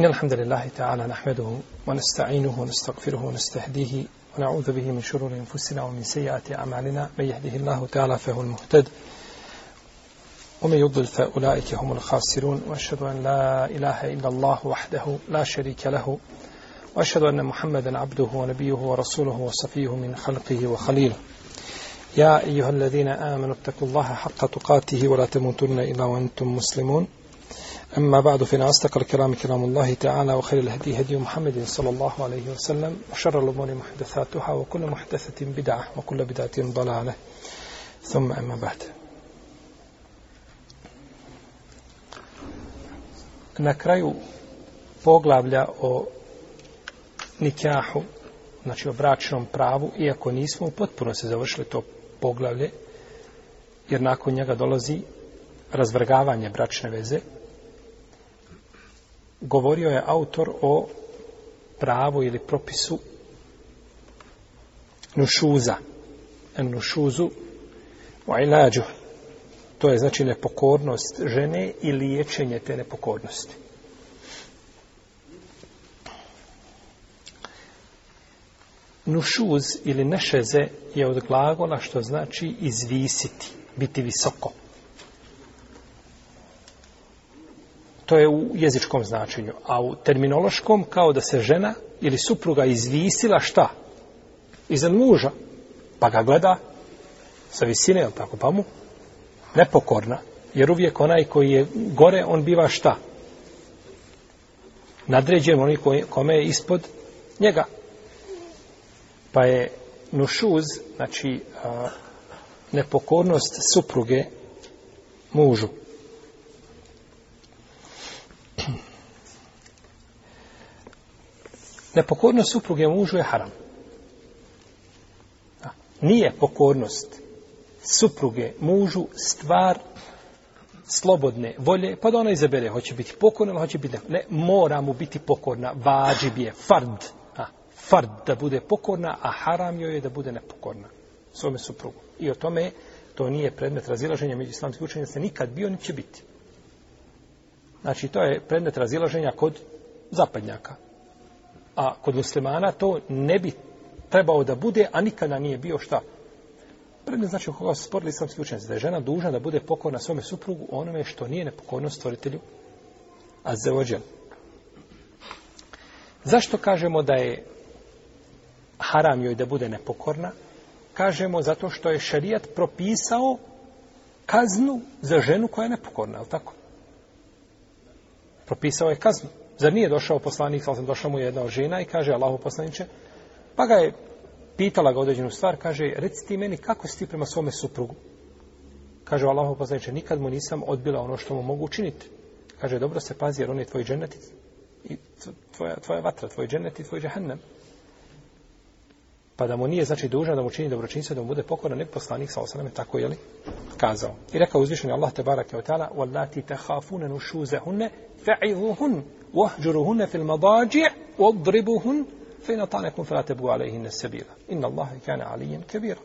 إن الحمد لله تعالى نحمده ونستعينه ونستغفره ونستهديه ونعوذ به من شرور أنفسنا ومن سيئات أعمالنا من يهده الله تعالى فهو المهتد ومن يضلل فأولئك هم الخاسرون وأشهد أن لا إله إلا الله وحده لا شريك له وأشهد أن محمدا عبده ونبيه ورسوله وصفيه من خلقه وخليله يا أيها الذين آمنوا اتقوا الله حق تقاته ولا تموتن إلا وأنتم مسلمون أما بعد فإن أصدق الكلام كلام الله تعالى وخير الهدي هدي محمد صلى الله عليه وسلم وشر الأمور محدثاتها وكل محدثة بدعة وكل بدعة ضلالة ثم أما بعد نكري بوغلابلا أو نكاح znači o bračnom pravu, iako nismo potpuno se završili to poglavlje, jer nakon njega dolazi razvrgavanje bračne veze, govorio je autor o pravu ili propisu nušuza en nušuzu o ilađu to je znači nepokornost žene i liječenje te nepokornosti nušuz ili nešeze je od glagola što znači izvisiti biti visoko to je u jezičkom značenju, a u terminološkom kao da se žena ili supruga izvisila šta? Iza muža, pa ga gleda sa visine, jel tako, pa mu nepokorna, jer uvijek onaj koji je gore, on biva šta? Nadređen onaj kome je ispod njega. Pa je nušuz, znači a, nepokornost supruge mužu. Nepokornost supruge mužu je haram. Nije pokornost supruge mužu stvar slobodne volje, pa da ona izabere, hoće biti pokorna, hoće biti ne, ne mora mu biti pokorna, vađib je, fard, a, fard da bude pokorna, a haram joj je da bude nepokorna svome suprugu. I o tome to nije predmet razilaženja među islamskih učenja, se nikad bio, niće biti. Znači, to je predmet razilaženja kod zapadnjaka, A kod muslimana to ne bi trebao da bude, a nikada nije bio šta. Prvi znači u koga su sporili islamski učenjaci, da je žena dužna da bude pokorna svome suprugu onome što nije nepokornost stvoritelju, a za ođel. Zašto kažemo da je haram joj da bude nepokorna? Kažemo zato što je šarijat propisao kaznu za ženu koja je nepokorna, je li tako? Propisao je kaznu. Zar nije došao poslanik, ali sam došao mu jedna od žena i kaže Allahu poslaniće, pa ga je pitala ga određenu stvar, kaže, reci ti meni kako si ti prema svome suprugu? Kaže Allahu poslaniće, nikad mu nisam odbila ono što mu mogu učiniti. Kaže, dobro se pazi jer on je tvoj dženet i tvoja, tvoja vatra, tvoj dženet i tvoj džahannam. Pa da mu nije znači dužan da mu čini dobročinstvo, da mu bude pokoran, ne poslanik sa osanem je tako, jeli, kazao. I rekao uzvišenje Allah te barake od tala, وَلَّا تِي تَحَافُونَ نُشُوزَهُنَّ فَعِذُهُنَّ وَحْجُرُهُنَّ فِي الْمَضَاجِعِ وَضْرِبُهُنْ فَيْنَ تَعْنَكُمْ فَلَا تَبُوا عَلَيْهِنَّ السَّبِيلَ إِنَّ اللَّهِ كَانَ عَلِيًّا كَبِيرًا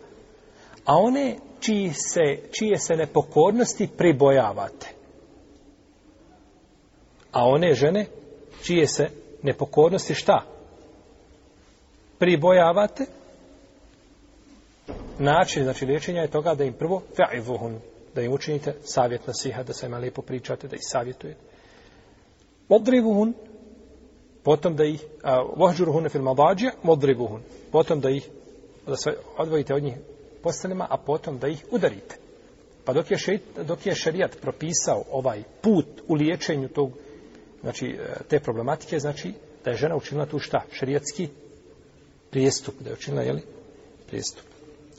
A one čije se, čije se nepokornosti pribojavate. A one žene čije se nepokornosti šta? Pribojavate. Način, znači liječenja je toga da im prvo fa'ivuhun, da im učinite savjet na siha, da se ima lijepo pričate, da ih savjetujete. Modribuhun, potom da ih, vohđuruhun fil madađe, modribuhun, potom da ih, da se odvojite od njih postanima, a potom da ih udarite. Pa dok je, šeit, dok je šarijat propisao ovaj put u liječenju tog, znači, e, te problematike, znači, da je žena učinila tu šta? Šarijatski prijestup, da je učinila, jeli, prijestup.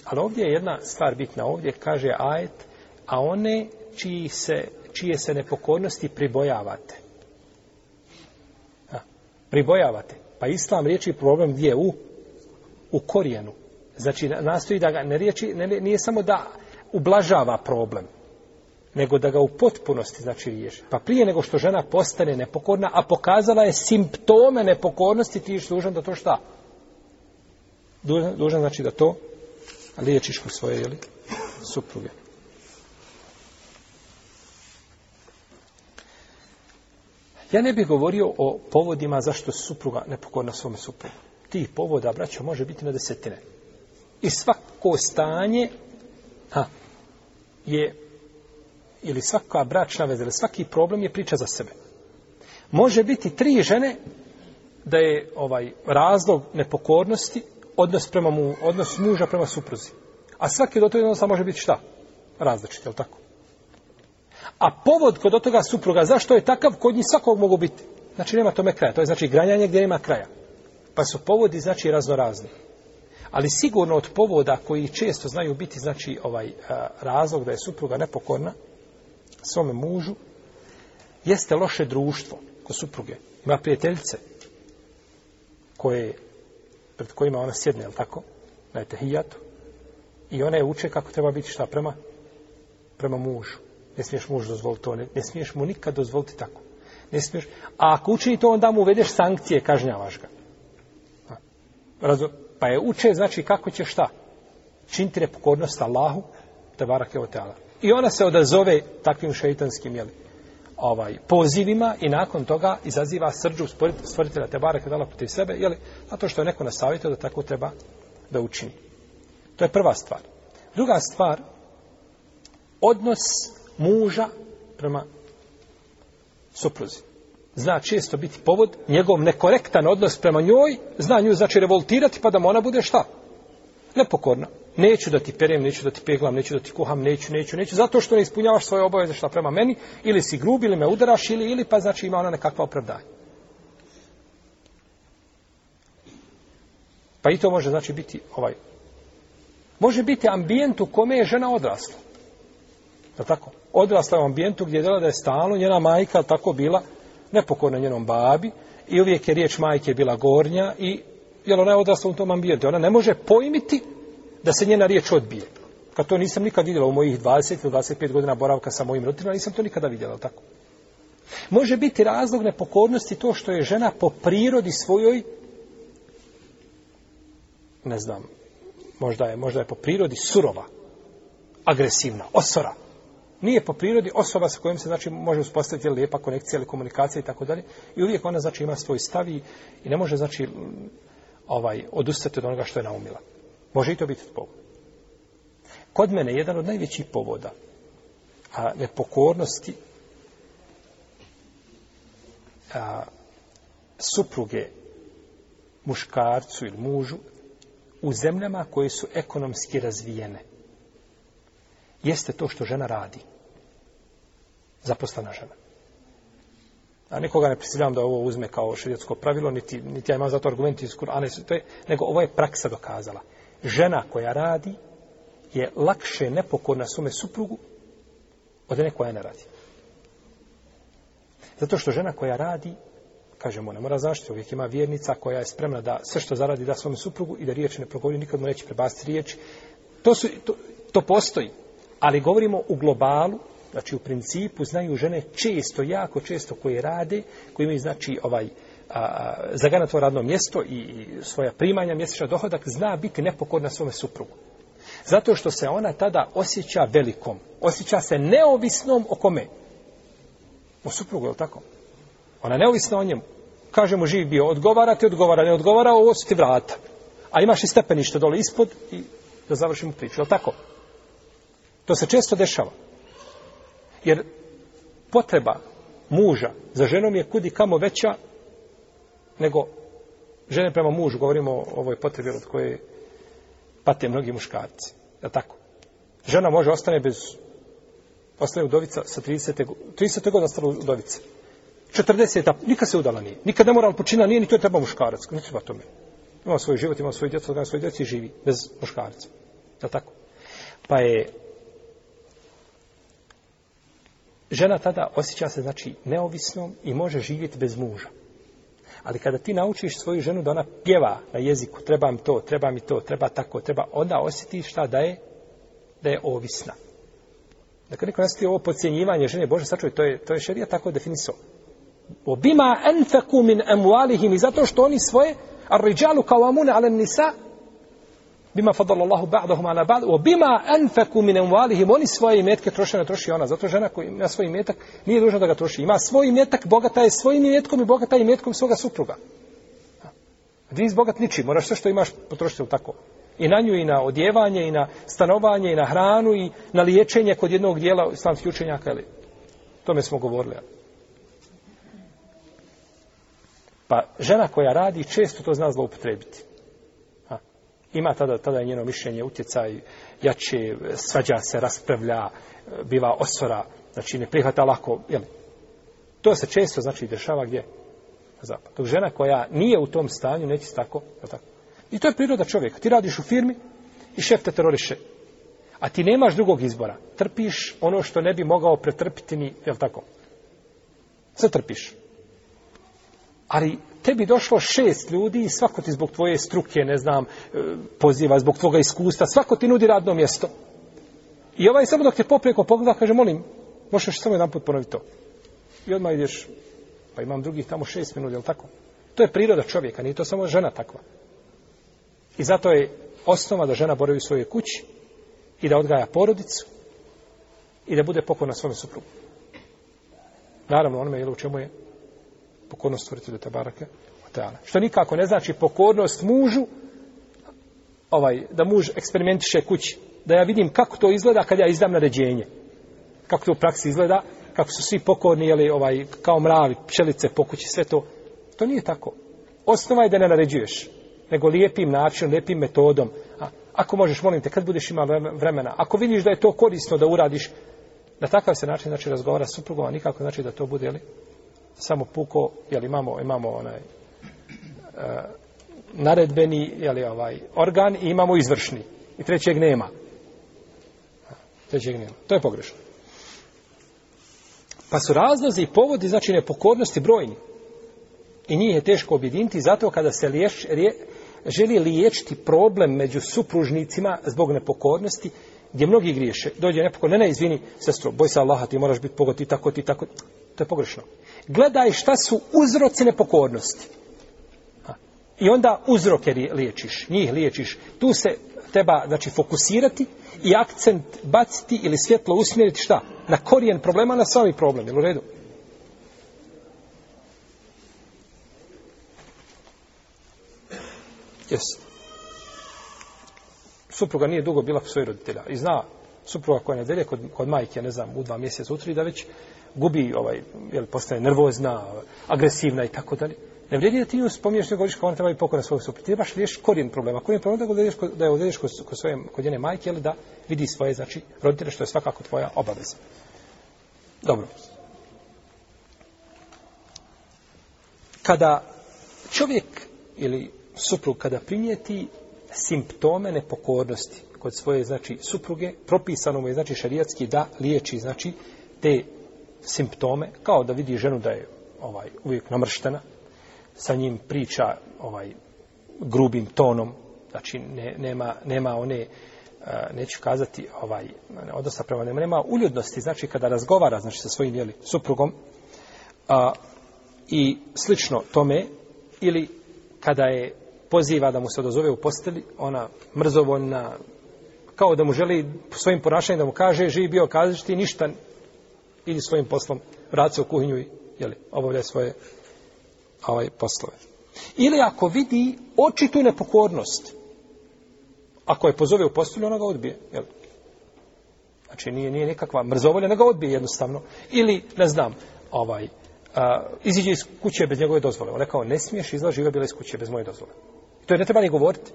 Ali ovdje je jedna stvar bitna, ovdje kaže ajet, a one čiji se, čije se nepokornosti pribojavate, pribojavate. Pa islam riječi problem gdje u u korijenu. Znači nastoji da ga ne riječi, ne, nije samo da ublažava problem, nego da ga u potpunosti znači riješi. Pa prije nego što žena postane nepokorna, a pokazala je simptome nepokornosti, ti su dužan da to šta? Dužan, dužan znači da to liječiš u svoje, jeli? Supruge. Ja ne bih govorio o povodima zašto supruga nepokorna svom suprugu. Tih povoda, braćo, može biti na desetine. I svako stanje ha, je ili svaka bračna veza, ili svaki problem je priča za sebe. Može biti tri žene da je ovaj razlog nepokornosti odnos prema mu, odnos muža prema supruzi. A svaki do toga odnosa može biti šta? Različit, je li tako? A povod kod toga supruga, zašto je takav, kod njih svakog mogu biti. Znači, nema tome kraja. To je znači granjanje gdje nema kraja. Pa su povodi, znači, razno razni. Ali sigurno od povoda koji često znaju biti, znači, ovaj razlog da je supruga nepokorna svome mužu, jeste loše društvo ko supruge. Ima prijateljice koje, pred kojima ona sjedne, je tako? Na etehijatu. I ona je uče kako treba biti šta prema prema mužu ne smiješ mužu dozvoliti to, ne, ne smiješ mu nikad dozvoliti tako. Ne smiješ, a ako učini to, onda mu uvedeš sankcije, kažnjavaš ga. Pa je uče, znači kako će šta? Činiti nepokornost Allahu, te barak je teala. I ona se odazove takvim šeitanskim, jeli, ovaj, pozivima i nakon toga izaziva srđu stvoritelja te barak je dala protiv sebe, jeli, zato što je neko nastavito da tako treba da učini. To je prva stvar. Druga stvar, odnos muža prema supruzi. Zna često biti povod, njegov nekorektan odnos prema njoj, zna nju znači revoltirati pa da ona bude šta? Nepokorna. Neću da ti perem, neću da ti peglam, neću da ti kuham, neću, neću, neću, zato što ne ispunjavaš svoje obaveze šta prema meni, ili si grub, ili me udaraš, ili, ili pa znači ima ona nekakva opravdanja. Pa i to može znači biti ovaj... Može biti ambijent u kome je žena odrasla. Da tako? Odrasla u ambijentu gdje je dala da je stalno njena majka, tako bila, nepokorna njenom babi, i uvijek je riječ majke bila gornja, i jel ona je odrasla u tom ambijentu. Ona ne može pojmiti da se njena riječ odbije. Kad to nisam nikad vidjela u mojih 20 ili 25 godina boravka sa mojim roditeljima, nisam to nikada vidjela, tako? Može biti razlog nepokornosti to što je žena po prirodi svojoj, ne znam, možda je, možda je po prirodi surova, agresivna, osora, nije po prirodi osoba sa kojom se znači može uspostaviti lijepa konekcija ili komunikacija i tako dalje i uvijek ona znači ima svoj stav i ne može znači mm, ovaj odustati od onoga što je naumila. Može i to biti povod. Kod mene jedan od najvećih povoda a nepokornosti a, supruge muškarcu ili mužu u zemljama koje su ekonomski razvijene jeste to što žena radi zaposlana žena. A nikoga ne prisiljam da ovo uzme kao šarijatsko pravilo, niti, niti ja imam za to argument iz Kur'ana, nego ovo je praksa dokazala. Žena koja radi je lakše nepokorna svome suprugu od ne koja ne radi. Zato što žena koja radi, kažemo, ne mora zaštiti, uvijek ima vjernica koja je spremna da sve što zaradi da svome suprugu i da riječ ne progovori, nikad mu neće prebasti riječ. To, su, to, to postoji, ali govorimo u globalu, znači u principu znaju žene često, jako često koje rade, koje imaju znači ovaj a, a, zagana to radno mjesto i, i svoja primanja, mjesečna dohodak, zna biti nepokorna svome suprugu. Zato što se ona tada osjeća velikom. Osjeća se neovisnom o kome? O suprugu, je li tako? Ona je neovisna o njemu. Kaže mu živ bio, odgovara ti, odgovara, ne odgovara, ovo su ti vrata. A imaš i stepenište dole ispod i da završimo priču, je li tako? To se često dešava. Jer potreba muža za ženom je kudi kamo veća nego žene prema mužu, govorimo o ovoj potrebi od koje pate mnogi muškarci. Je tako? Žena može ostane bez ostane udovica sa 30. 30. godina ostala udovica. 40. A, nikad se udala nije. Nikad ne mora, ali počina nije, ni to je treba muškarac. Ne treba tome. Ima svoj život, ima svoj djeco, ima svoj djeci i živi bez muškarca. Je tako? Pa je žena tada osjeća se znači neovisnom i može živjeti bez muža. Ali kada ti naučiš svoju ženu da ona pjeva na jeziku, treba mi to, treba mi to, treba tako, treba, onda osjeti šta da je, da je ovisna. Dakle, neko nas ovo pocijenjivanje žene, Bože, sačuvaj, to je, to je šerija tako definiso. Obima enfeku min emualihim i zato što oni svoje, ar ređalu kao amune, ale nisa, bima fadal Allahu ba'dahum ala ba'd, wa bima anfaku min amwalihim, oni svoje imetke troše, ne troši ona, zato žena koji ima svoj imetak, nije dužna da ga troši, ima svoj imetak, bogata je svojim imetkom i bogata je imetkom svoga supruga. A ti nisi bogat ničim, moraš sve što imaš potrošiti u tako. I na nju, i na odjevanje, i na stanovanje, i na hranu, i na liječenje kod jednog dijela islamskih učenjaka, ali tome smo govorili. Pa žena koja radi, često to zna zloupotrebiti ima tada, tada njeno mišljenje, utjecaj, jače, e, svađa se, raspravlja, e, biva osvora, znači ne prihvata lako, jel? To se često, znači, dešava gdje? Na zapadu. Dok žena koja nije u tom stanju, neće se tako, jel tako? I to je priroda čovjeka. Ti radiš u firmi i šef te teroriše. A ti nemaš drugog izbora. Trpiš ono što ne bi mogao pretrpiti ni, jel tako? Sve trpiš. Ali tebi došlo šest ljudi i svako ti zbog tvoje struke, ne znam, e, poziva, zbog tvoga iskustva, svako ti nudi radno mjesto. I ovaj samo dok te poprijeko pogleda, kaže, molim, možeš samo jedan put ponoviti to. I odmah ideš, pa imam drugih tamo šest minuta, je li tako? To je priroda čovjeka, nije to samo žena takva. I zato je osnova da žena boravi u svojoj kući i da odgaja porodicu i da bude pokona svome suprugu. Naravno, onome je u čemu je pokornost stvoritelju tabaraka wa ta'ala. Što nikako ne znači pokornost mužu, ovaj, da muž eksperimentiše kući, da ja vidim kako to izgleda kad ja izdam naređenje, kako to u praksi izgleda, kako su svi pokorni, jeli, ovaj, kao mravi, pčelice po kući, sve to. To nije tako. Osnova je da ne naređuješ, nego lijepim načinom, lijepim metodom. A, ako možeš, molim te, kad budeš ima vremena, ako vidiš da je to korisno da uradiš, na takav se način, znači, razgovara s suprugom, a nikako znači da to bude, jeli, samo puko, jel imamo, imamo onaj a, e, naredbeni, jel ovaj organ i imamo izvršni. I trećeg nema. Trećeg nema. To je pogrešno. Pa su razlozi i povodi, znači nepokornosti brojni. I njih je teško objediniti, zato kada se liječ, rije, želi liječiti problem među supružnicima zbog nepokornosti, gdje mnogi griješe, dođe nepokornost, ne, ne, izvini, sestro, boj se Allaha, ti moraš biti pogod, ti tako, ti tako, to je pogrešno gledaj šta su uzroci nepokornosti. I onda uzroke liječiš, njih liječiš. Tu se treba znači, fokusirati i akcent baciti ili svjetlo usmjeriti šta? Na korijen problema, na sami problem, jel u redu? Jesu. Supruga nije dugo bila kod svojih roditelja i zna supruga koja je nedelje kod, kod majke, ne znam, u dva mjeseca, u tri, da već gubi, ovaj, jel, postaje nervozna, agresivna i tako dalje. Ne vredi da ti nju spominješ nego govoriš kao ona treba i pokora svoju suprotu. Ti trebaš liješ korijen problema. Korijen problema da je da je odrediš kod, kod, svoje, kod njene majke, ali da vidi svoje, znači, roditelje, što je svakako tvoja obaveza. Dobro. Kada čovjek ili suprug, kada primijeti simptome nepokornosti kod svoje, znači, supruge, propisano mu je, znači, šarijatski da liječi, znači, te simptome, kao da vidi ženu da je ovaj uvijek namrštena, sa njim priča ovaj grubim tonom, znači ne, nema, nema one, eh, neću kazati, ovaj, odnosno prema nema, nema uljudnosti, znači kada razgovara znači, sa svojim jeli, suprugom a, i slično tome, ili kada je poziva da mu se odozove u posteli, ona mrzovoljna, kao da mu želi svojim ponašanjem da mu kaže, živi bio, kazeš ti, ništa, ili svojim poslom vrati u kuhinju i jeli, obavlja svoje ovaj, poslove. Ili ako vidi očitu nepokornost, ako je pozove u postelju, ona ga odbije. Jeli? Znači, nije, nije nekakva mrzovolja, nego odbije jednostavno. Ili, ne znam, ovaj, a, iziđe iz kuće bez njegove dozvole. On rekao, ne smiješ izlaži, živa bila iz kuće bez moje dozvole. I to je ne treba ni govoriti.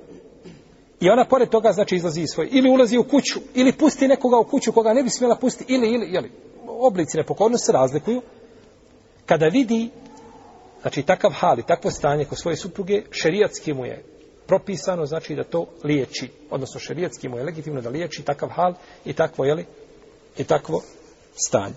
I ona pored toga znači izlazi iz svoje. Ili ulazi u kuću, ili pusti nekoga u kuću koga ne bi smjela pustiti, ili, ili, jeli. Oblici nepokornosti se razlikuju. Kada vidi, znači takav hal i takvo stanje kod svoje supruge, šerijatski mu je propisano, znači da to liječi. Odnosno šerijatski mu je legitimno da liječi takav hal i takvo, jeli, i takvo stanje.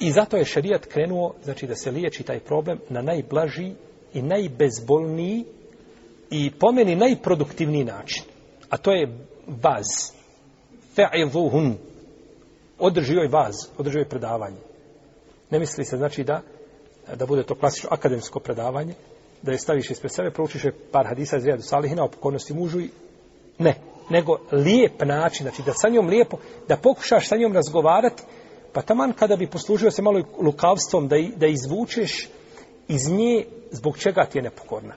I zato je šerijat krenuo, znači da se liječi taj problem na najblaži i najbezbolniji i pomeni najproduktivniji način. A to je vaz. Fe'idhuhun. Održi joj vaz, održi joj predavanje. Ne misli se znači da da bude to klasično akademsko predavanje, da je staviš ispred sebe, proučiš je par hadisa iz Rijadu Salihina o pokornosti mužu i ne. Nego lijep način, znači da sa njom lijepo, da pokušaš sa njom razgovarati, pa taman kada bi poslužio se malo lukavstvom, da, i, da izvučeš iz nje zbog čega ti je nepokorna.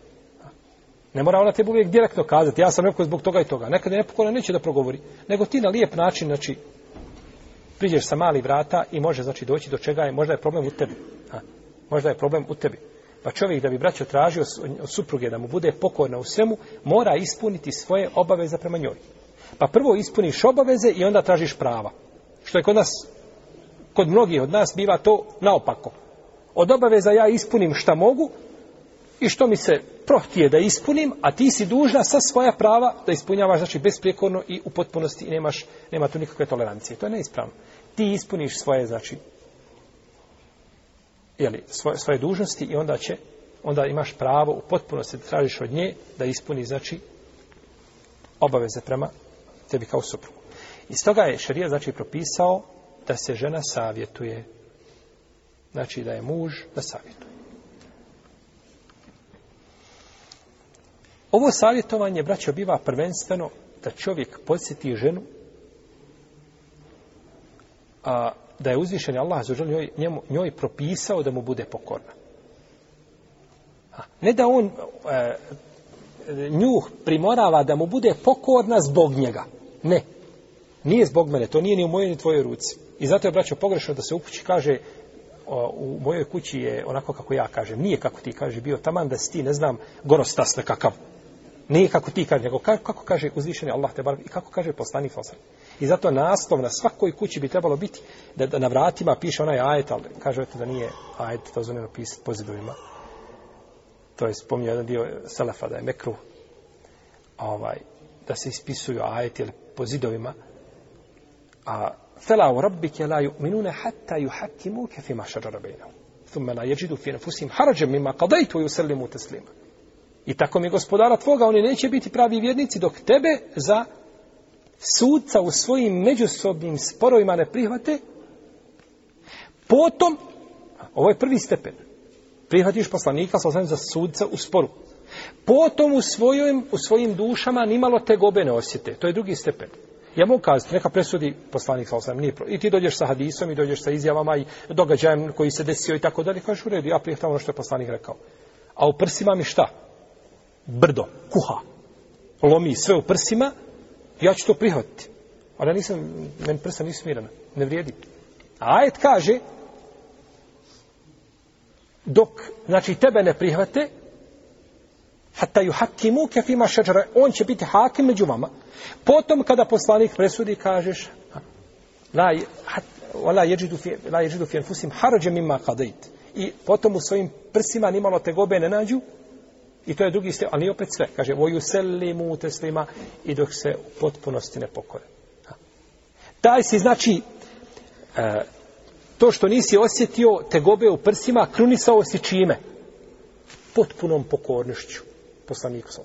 Ne mora ona tebi uvijek direktno kazati, ja sam nepokorna zbog toga i toga. Nekada je nepokorna, neće da progovori. Nego ti na lijep način, znači, priđeš sa mali vrata i može, znači, doći do čega je, možda je problem u tebi. Ha? Možda je problem u tebi. Pa čovjek da bi braćo tražio od supruge da mu bude pokorna u svemu, mora ispuniti svoje obaveze prema njoj. Pa prvo ispuniš obaveze i onda tražiš prava. Što je kod nas, kod mnogih od nas, biva to naopako od obaveza ja ispunim šta mogu i što mi se prohtije da ispunim, a ti si dužna sa svoja prava da ispunjavaš, znači, besprijekorno i u potpunosti i nemaš, nema tu nikakve tolerancije. To je neispravno. Ti ispuniš svoje, znači, jeli, svoje, svoje dužnosti i onda će, onda imaš pravo u potpunosti da tražiš od nje da ispuni, znači, obaveze prema tebi kao suprugu. Iz toga je šarija, znači, propisao da se žena savjetuje znači da je muž da savjetuje. Ovo savjetovanje, braćo, biva prvenstveno da čovjek posjeti ženu a da je uzvišen Allah za njoj, njemu, njoj propisao da mu bude pokorna. A, ne da on e, njuh primorava da mu bude pokorna zbog njega. Ne. Nije zbog mene. To nije ni u mojoj, ni tvojoj ruci. I zato je, braćo, pogrešno da se upući kaže o, u mojoj kući je onako kako ja kažem, nije kako ti kaže bio taman da si ti, ne znam, gorostas nekakav. Nije kako ti kaže, nego kako, kako kaže uzvišenje Allah te barbi i kako kaže poslanik Fosan. I zato naslov na svakoj kući bi trebalo biti da, da na vratima piše onaj ajet, ali kaže da nije ajet, to zove napisati po zidovima. To je spomnio jedan dio Selefa da je mekru ovaj, da se ispisuju ajeti ili po zidovima, a فلا وربك لا يؤمنون حتى يحكموك فيما شجر بينهم ثم لا يجدوا في انفسهم حرجا مما قضيت ويسلموا تسليما I tako mi gospodara tvoga, oni neće biti pravi vjernici dok tebe za sudca u svojim međusobnim sporovima ne prihvate. Potom, ovo je prvi stepen, prihvatiš poslanika sa za sudca u sporu. Potom u svojim, u svojim dušama nimalo te gobe ne osjete. To je drugi stepen. Ja mogu kazati, neka presudi poslanik sa osam, nije pro... I ti dođeš sa hadisom, i dođeš sa izjavama, i događajem koji se desio i tako dalje. Kažeš u redu, ja prijehtam ono što je poslanik rekao. A u prsima mi šta? Brdo, kuha, lomi sve u prsima, ja ću to prihvatiti. A ja nisam, meni prsa nisu mirana, ne vrijedi. A ajet kaže, dok, znači, tebe ne prihvate, hatta yuhakkimu ka fi ma shajara on će biti hakim među vama potom kada poslanik presudi kažeš la hat, wala yajidu fi la yajidu fi anfusihim harajan mimma qadait i potom u svojim prsima nimalo tegobe ne nađu i to je drugi ste ali opet sve kaže voju selimu teslima i dok se u potpunosti ne pokore ha. taj se znači e, to što nisi osjetio tegobe u prsima krunisao si čime potpunom pokornošću poslaniku sa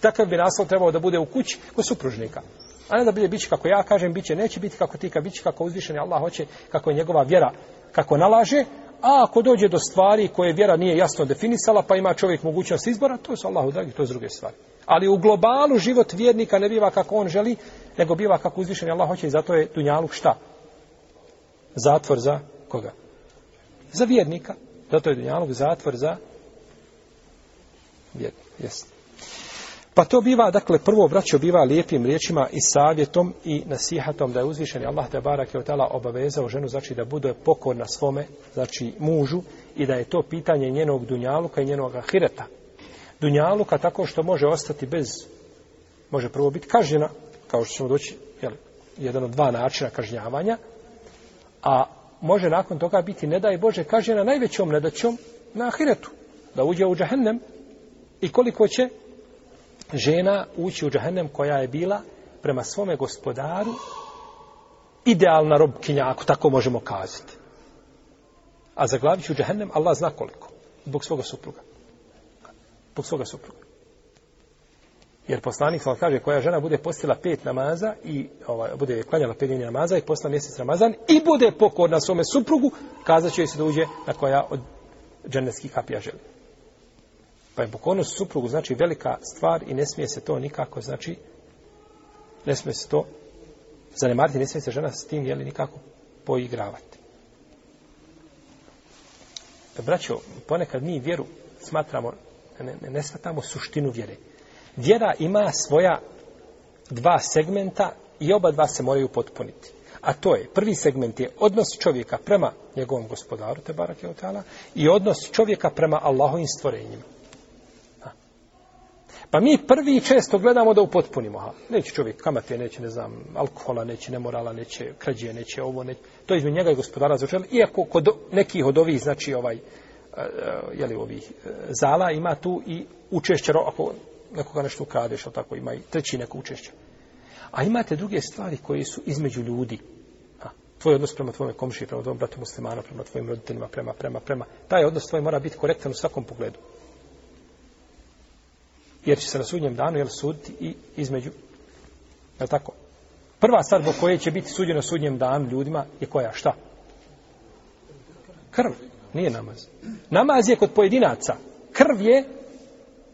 Takav bi naslov trebao da bude u kući kod supružnika. A ne da bude biće kako ja kažem, biće neće biti kako ti, kad biće kako uzvišeni Allah hoće, kako je njegova vjera, kako nalaže, A ako dođe do stvari koje vjera nije jasno definisala, pa ima čovjek mogućnost izbora, to su Allahu dragi, to je druge stvari. Ali u globalu život vjernika ne biva kako on želi, nego biva kako uzvišen Allah hoće i zato je dunjaluk šta? Zatvor za koga? Za vjernika. Zato je dunjaluk zatvor za vjernika. Jest. Pa to biva, dakle, prvo vraćo biva lijepim riječima i savjetom i nasihatom da je uzvišen Allah te barak je otala obavezao ženu, znači da bude pokorna svome, znači mužu i da je to pitanje njenog dunjaluka i njenog ahireta. Dunjaluka tako što može ostati bez, može prvo biti kažnjena, kao što ćemo doći, jel, jedan od dva načina kažnjavanja, a može nakon toga biti, ne daj Bože, kažnjena najvećom nedaćom na ahiretu, da uđe u džahennem, I koliko će žena ući u džahennem koja je bila prema svome gospodaru idealna robkinja, ako tako možemo kazati. A za glavić u džahennem Allah zna koliko. Zbog svoga supruga. Zbog svoga supruga. Jer poslanik vam kaže koja žena bude postila pet namaza i ovaj, bude klanjala pet namaza i postila mjesec namazan i bude pokorna svome suprugu, kazaće joj se da uđe na koja od dženevskih kapija želi. Pa je pokornost suprugu znači velika stvar i ne smije se to nikako, znači, ne smije se to zanemariti, ne smije se žena s tim, jeli, nikako poigravati. E, braćo, ponekad mi vjeru smatramo, ne, ne smatramo suštinu vjere. Vjera ima svoja dva segmenta i oba dva se moraju potpuniti. A to je, prvi segment je odnos čovjeka prema njegovom gospodaru, te barak je i odnos čovjeka prema Allahovim stvorenjima. Pa mi prvi često gledamo da upotpunimo. Ha, neće čovjek kamate, neće, ne znam, alkohola, neće nemorala, neće krađe, neće ovo, neće... To je izmed njega i gospodara zaučeno. Iako kod nekih od ovih, znači ovaj, e, e, je li ovih e, zala, ima tu i učešće, ako nekoga nešto ukradeš, ali tako ima i treći neko učešće. A imate druge stvari koje su između ljudi. Ha, tvoj odnos prema tvome komši, prema tvojom bratu muslimana, prema tvojim roditeljima, prema, prema, prema. Taj odnos tvoj mora biti korektan u svakom pogledu jer će se na sudnjem danu jel, suditi i između. Je tako? Prva stvar zbog koje će biti suđeno sudnjem danu ljudima je koja? Šta? Krv. Nije namaz. Namaz je kod pojedinaca. Krv je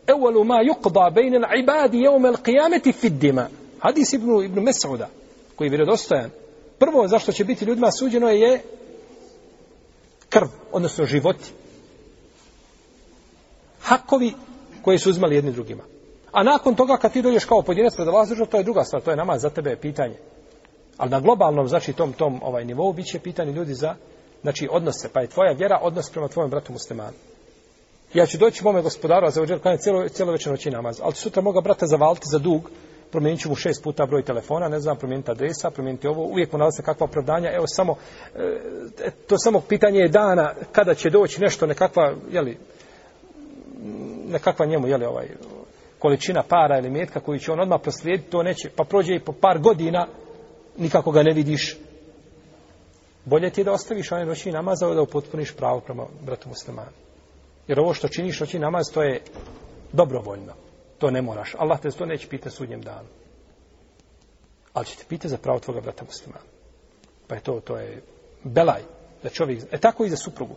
evalu ma yuqda bejnen ibadi jevme l'qijameti fiddima. Hadis ibn, ibn Mesauda, koji je vjerodostojan. Prvo zašto će biti ljudima suđeno je krv, odnosno život. Hakovi koje su uzmali jedni drugima. A nakon toga kad ti dođeš kao pojedinac pred Allah, to je druga stvar, to je namaz za tebe pitanje. Ali na globalnom, znači tom tom ovaj nivou bit će pitani ljudi za znači odnose, pa je tvoja vjera odnos prema tvojem bratu muslimanu. Ja ću doći mome gospodaru za odjel kanje cijelo cijelo večer noći namaz, al sutra moga brata za valti za dug, promijenit ću mu šest puta broj telefona, ne znam, promijeniti adresa, promijeniti ovo, uvijek mu nalazi kakva opravdanja, evo samo, e, to samo pitanje je dana, kada će doći nešto, nekakva, jeli, nekakva njemu, jeli, ovaj, količina para ili metka koju će on odmah proslijediti, to neće, pa prođe i po par godina, nikako ga ne vidiš. Bolje ti je da ostaviš onaj noćni namaz, da upotpuniš pravo prema bratu muslimanu. Jer ovo što činiš noćni namaz, to je dobrovoljno. To ne moraš. Allah te to neće pitati sudnjem danu. Ali će te pitati za pravo tvoga brata muslimana. Pa je to, to je belaj. Da čovjek, e tako i za suprugu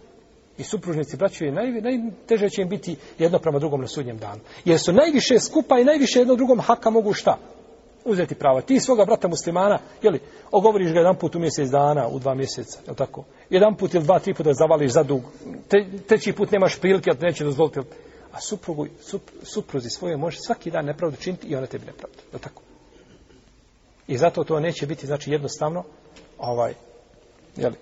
i supružnici braću je naj, najteže će im biti jedno prema drugom na sudnjem danu. Jer su najviše skupa i najviše jedno drugom haka mogu šta? Uzeti prava. Ti svoga brata muslimana, jeli, ogovoriš ga jedan put u mjesec dana, u dva mjeseca, je tako? Jedan put ili dva, tri puta zavališ za dug. Te, treći put nemaš prilike, ali neće dozvoliti. A suprugu, sup, supruzi svoje može svaki dan nepravdu činiti i ona tebi nepravdu. Je tako? I zato to neće biti, znači, jednostavno, ovaj, jeli,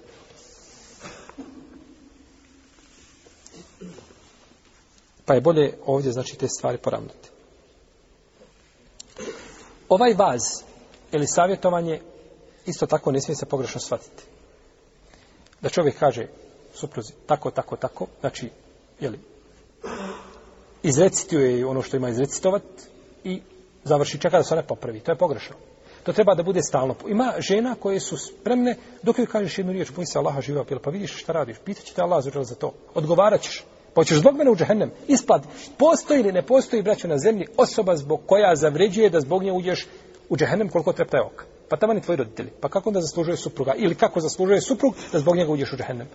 Pa je bolje ovdje, znači, te stvari poravnuti. Ovaj vaz ili savjetovanje isto tako ne smije se pogrešno shvatiti. Da čovjek kaže supruzi, tako, tako, tako, znači, jeli, izrecitio je ono što ima izrecitovat i završi čeka da se ona popravi. To je pogrešno. To treba da bude stalno. Ima žena koje su spremne, dok joj kažeš jednu riječ, boj se Allaha živa, pa vidiš šta radiš, pitaće te Allah za to, odgovarat ćeš. Hoćeš zbog mene u džehennem? Isplat. Postoji ili ne postoji, braćo, na zemlji osoba zbog koja zavređuje da zbog nje uđeš u džehennem koliko treba je oka. Pa tamo ni tvoji roditelji. Pa kako onda zaslužuje supruga? Ili kako zaslužuje suprug da zbog njega uđeš u džehennem?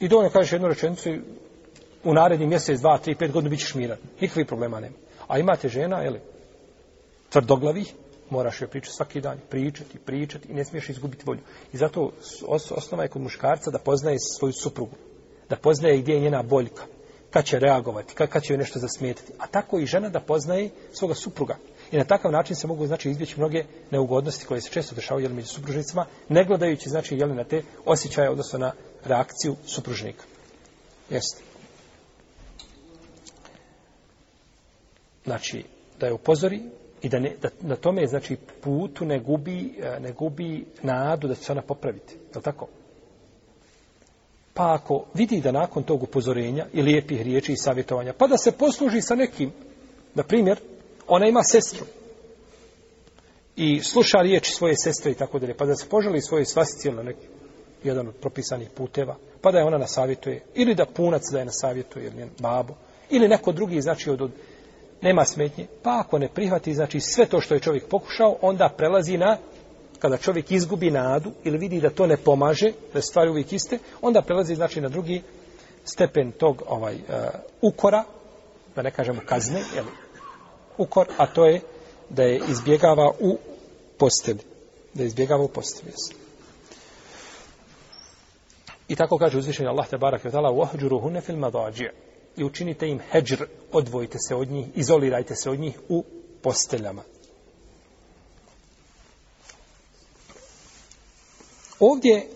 I dovoljno kažeš jednu rečenicu u narednji mjesec, dva, tri, pet godina bit ćeš miran. Nikakvi problema nema. A imate žena, jeli, tvrdoglavi, moraš joj pričati svaki dan, pričati, pričati i ne smiješ izgubiti volju. I zato osnova je kod muškarca da poznaje svoju suprugu da poznaje gdje je njena boljka, kad će reagovati, kad, kad će joj nešto zasmijetiti, a tako i žena da poznaje svoga supruga. I na takav način se mogu znači izbjeći mnoge neugodnosti koje se često dešavaju jel, među supružnicama, ne gledajući znači jel, na te osjećaje, odnosno na reakciju supružnika. Jeste. Znači, da je upozori i da, ne, da na tome znači putu ne gubi, e, ne gubi nadu da će se ona popraviti. Je li tako? Pa ako vidi da nakon tog upozorenja i lijepih riječi i savjetovanja, pa da se posluži sa nekim, na primjer, ona ima sestru i sluša riječi svoje sestre i tako dalje, pa da se požali svoje svastice na neki jedan od propisanih puteva, pa da je ona nasavjetuje, ili da punac da je nasavjetuje, ili njen babo, ili neko drugi, znači, od, od, nema smetnje, pa ako ne prihvati, znači, sve to što je čovjek pokušao, onda prelazi na kada čovjek izgubi nadu ili vidi da to ne pomaže, da stvari uvijek iste, onda prelazi znači na drugi stepen tog ovaj uh, ukora, da ne kažemo kazne, jel, ukor, a to je da je izbjegava u postelji. Da je izbjegava u postelji. I tako kaže uzvišenje Allah te barak je tala uahđuruhune fil madađir i učinite im heđr, odvojite se od njih, izolirajte se od njih u posteljama. Ovdje,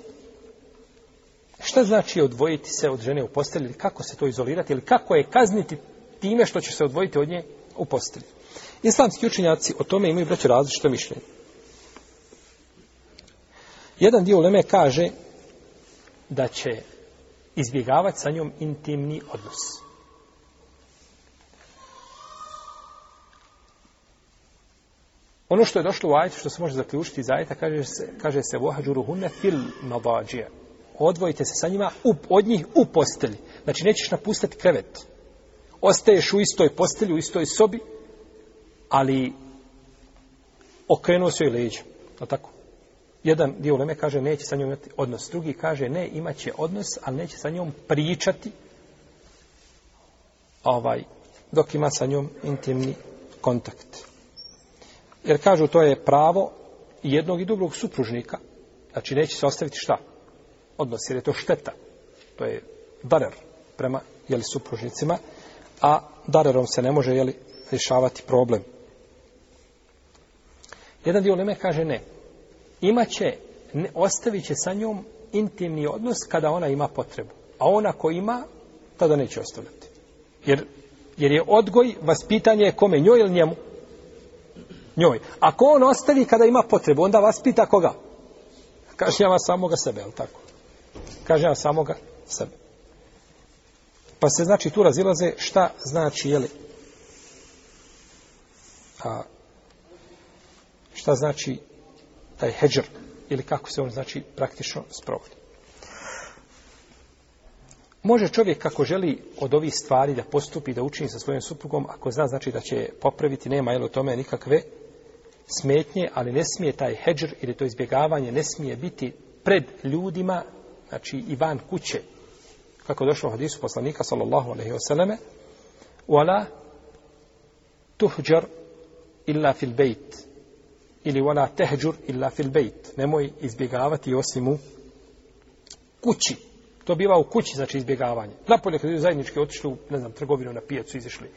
šta znači odvojiti se od žene u postelji, ili kako se to izolirati, ili kako je kazniti time što će se odvojiti od nje u postelji. Islamski učenjaci o tome imaju braće različite mišljenje. Jedan dio uleme kaže da će izbjegavati sa njom intimni odnos. Ono što je došlo u ajtu, što se može zaključiti iz ajta, kaže se, kaže se hunne fil nabađije. Odvojite se sa njima u, od njih u postelji. Znači, nećeš napustati krevet. Ostaješ u istoj postelji, u istoj sobi, ali okrenuo se joj leđa. No tako. Jedan dio uleme kaže neće sa njom imati odnos. Drugi kaže ne, imat će odnos, ali neće sa njom pričati ovaj, dok ima sa njom intimni kontakt. Jer kažu to je pravo jednog i drugog supružnika. Znači neće se ostaviti šta? Odnos, jer je to šteta. To je darer prema jeli, supružnicima, a darerom se ne može jeli, rješavati problem. Jedan dio Leme kaže ne. Imaće, ne, ostavit će sa njom intimni odnos kada ona ima potrebu. A ona ko ima, tada neće ostavljati. Jer, jer je odgoj, vaspitanje je kome, njoj ili njemu? njoj. Ako on ostavi kada ima potrebu, onda vas pita koga? Kažnjava samoga sebe, ali tako? Kažnjava samoga sebe. Pa se znači tu razilaze šta znači, jeli? A, šta znači taj hedžer ili kako se on znači praktično sprovodi. Može čovjek kako želi od ovih stvari da postupi, da učini sa svojim suprugom, ako zna znači da će popraviti, nema jel, u tome nikakve smetnje, ali ne smije taj hedžr ili to izbjegavanje ne smije biti pred ljudima, znači i van kuće. Kako došlo u hadisu poslanika sallallahu alejhi ve selleme, wala tuhjar illa fil bayt ili wala tahjur illa fil bayt nemoj izbjegavati osim u kući to biva u kući znači izbjegavanje na polje kad su zajednički otišli u ne znam trgovinu na pijacu izišli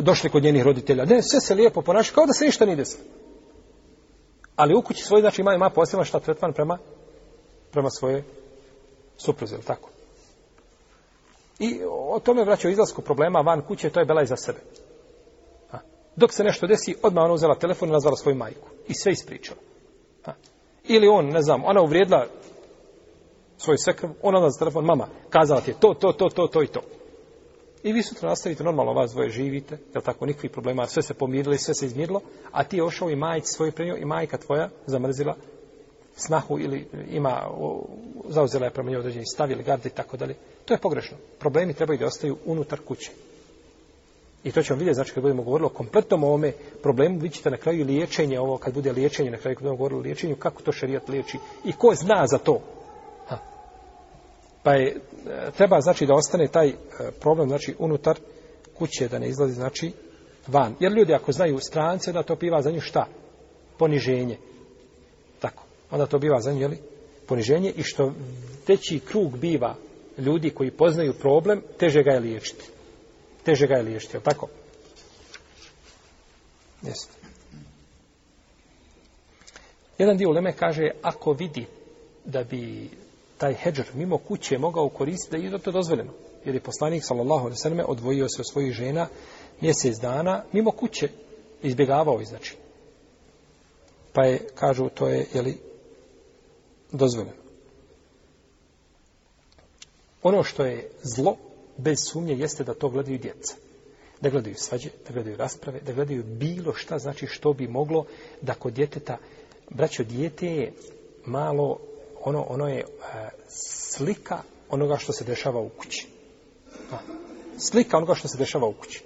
došli kod njenih roditelja ne sve se lijepo ponaša kao da se ništa ne desilo Ali u kući svoj, znači ima, ima poseban šta tretman prema, prema svoje supruze, ili tako? I o tome vraćao izlasku problema van kuće, to je bela za sebe. A. Dok se nešto desi, odmah ona uzela telefon i nazvala svoju majku. I sve ispričala. A. Ili on, ne znam, ona uvrijedila svoj sekrv, ona nazvala telefon, mama, kazala ti je to, to, to, to, to i to. I vi sutra nastavite, normalno vas dvoje živite, je tako, nikakvih problema, sve se pomirili, sve se izmirilo, a ti je ošao i majci svoju prenio i majka tvoja zamrzila snahu ili ima, zauzela je prema njoj određeni stav ili garde i tako dalje. To je pogrešno. Problemi trebaju da ostaju unutar kuće. I to ćemo vidjeti, znači kad budemo govorili o kompletnom ovome problemu, vi ćete na kraju liječenje ovo, kad bude liječenje, na kraju kad budemo govorili o liječenju, kako to šerijat liječi i ko zna za to pa je, e, treba znači da ostane taj e, problem znači unutar kuće da ne izlazi znači van jer ljudi ako znaju strance da to piva za nju šta poniženje tako onda to biva za nju jeli? poniženje i što veći krug biva ljudi koji poznaju problem teže ga je liječiti teže ga je liječiti jel tako jest jedan dio uleme kaže ako vidi da bi taj hedžr mimo kuće mogao koristiti da je to dozvoljeno. Jer je poslanik sallallahu alejhi ve selleme odvojio se od svojih žena mjesec dana mimo kuće izbjegavao je znači. Pa je kažu to je je li dozvoljeno. Ono što je zlo bez sumnje jeste da to gledaju djeca. Da gledaju svađe, da gledaju rasprave, da gledaju bilo šta znači što bi moglo da kod djeteta braćo djete je malo ono, ono je e, slika onoga što se dešava u kući. A, slika onoga što se dešava u kući.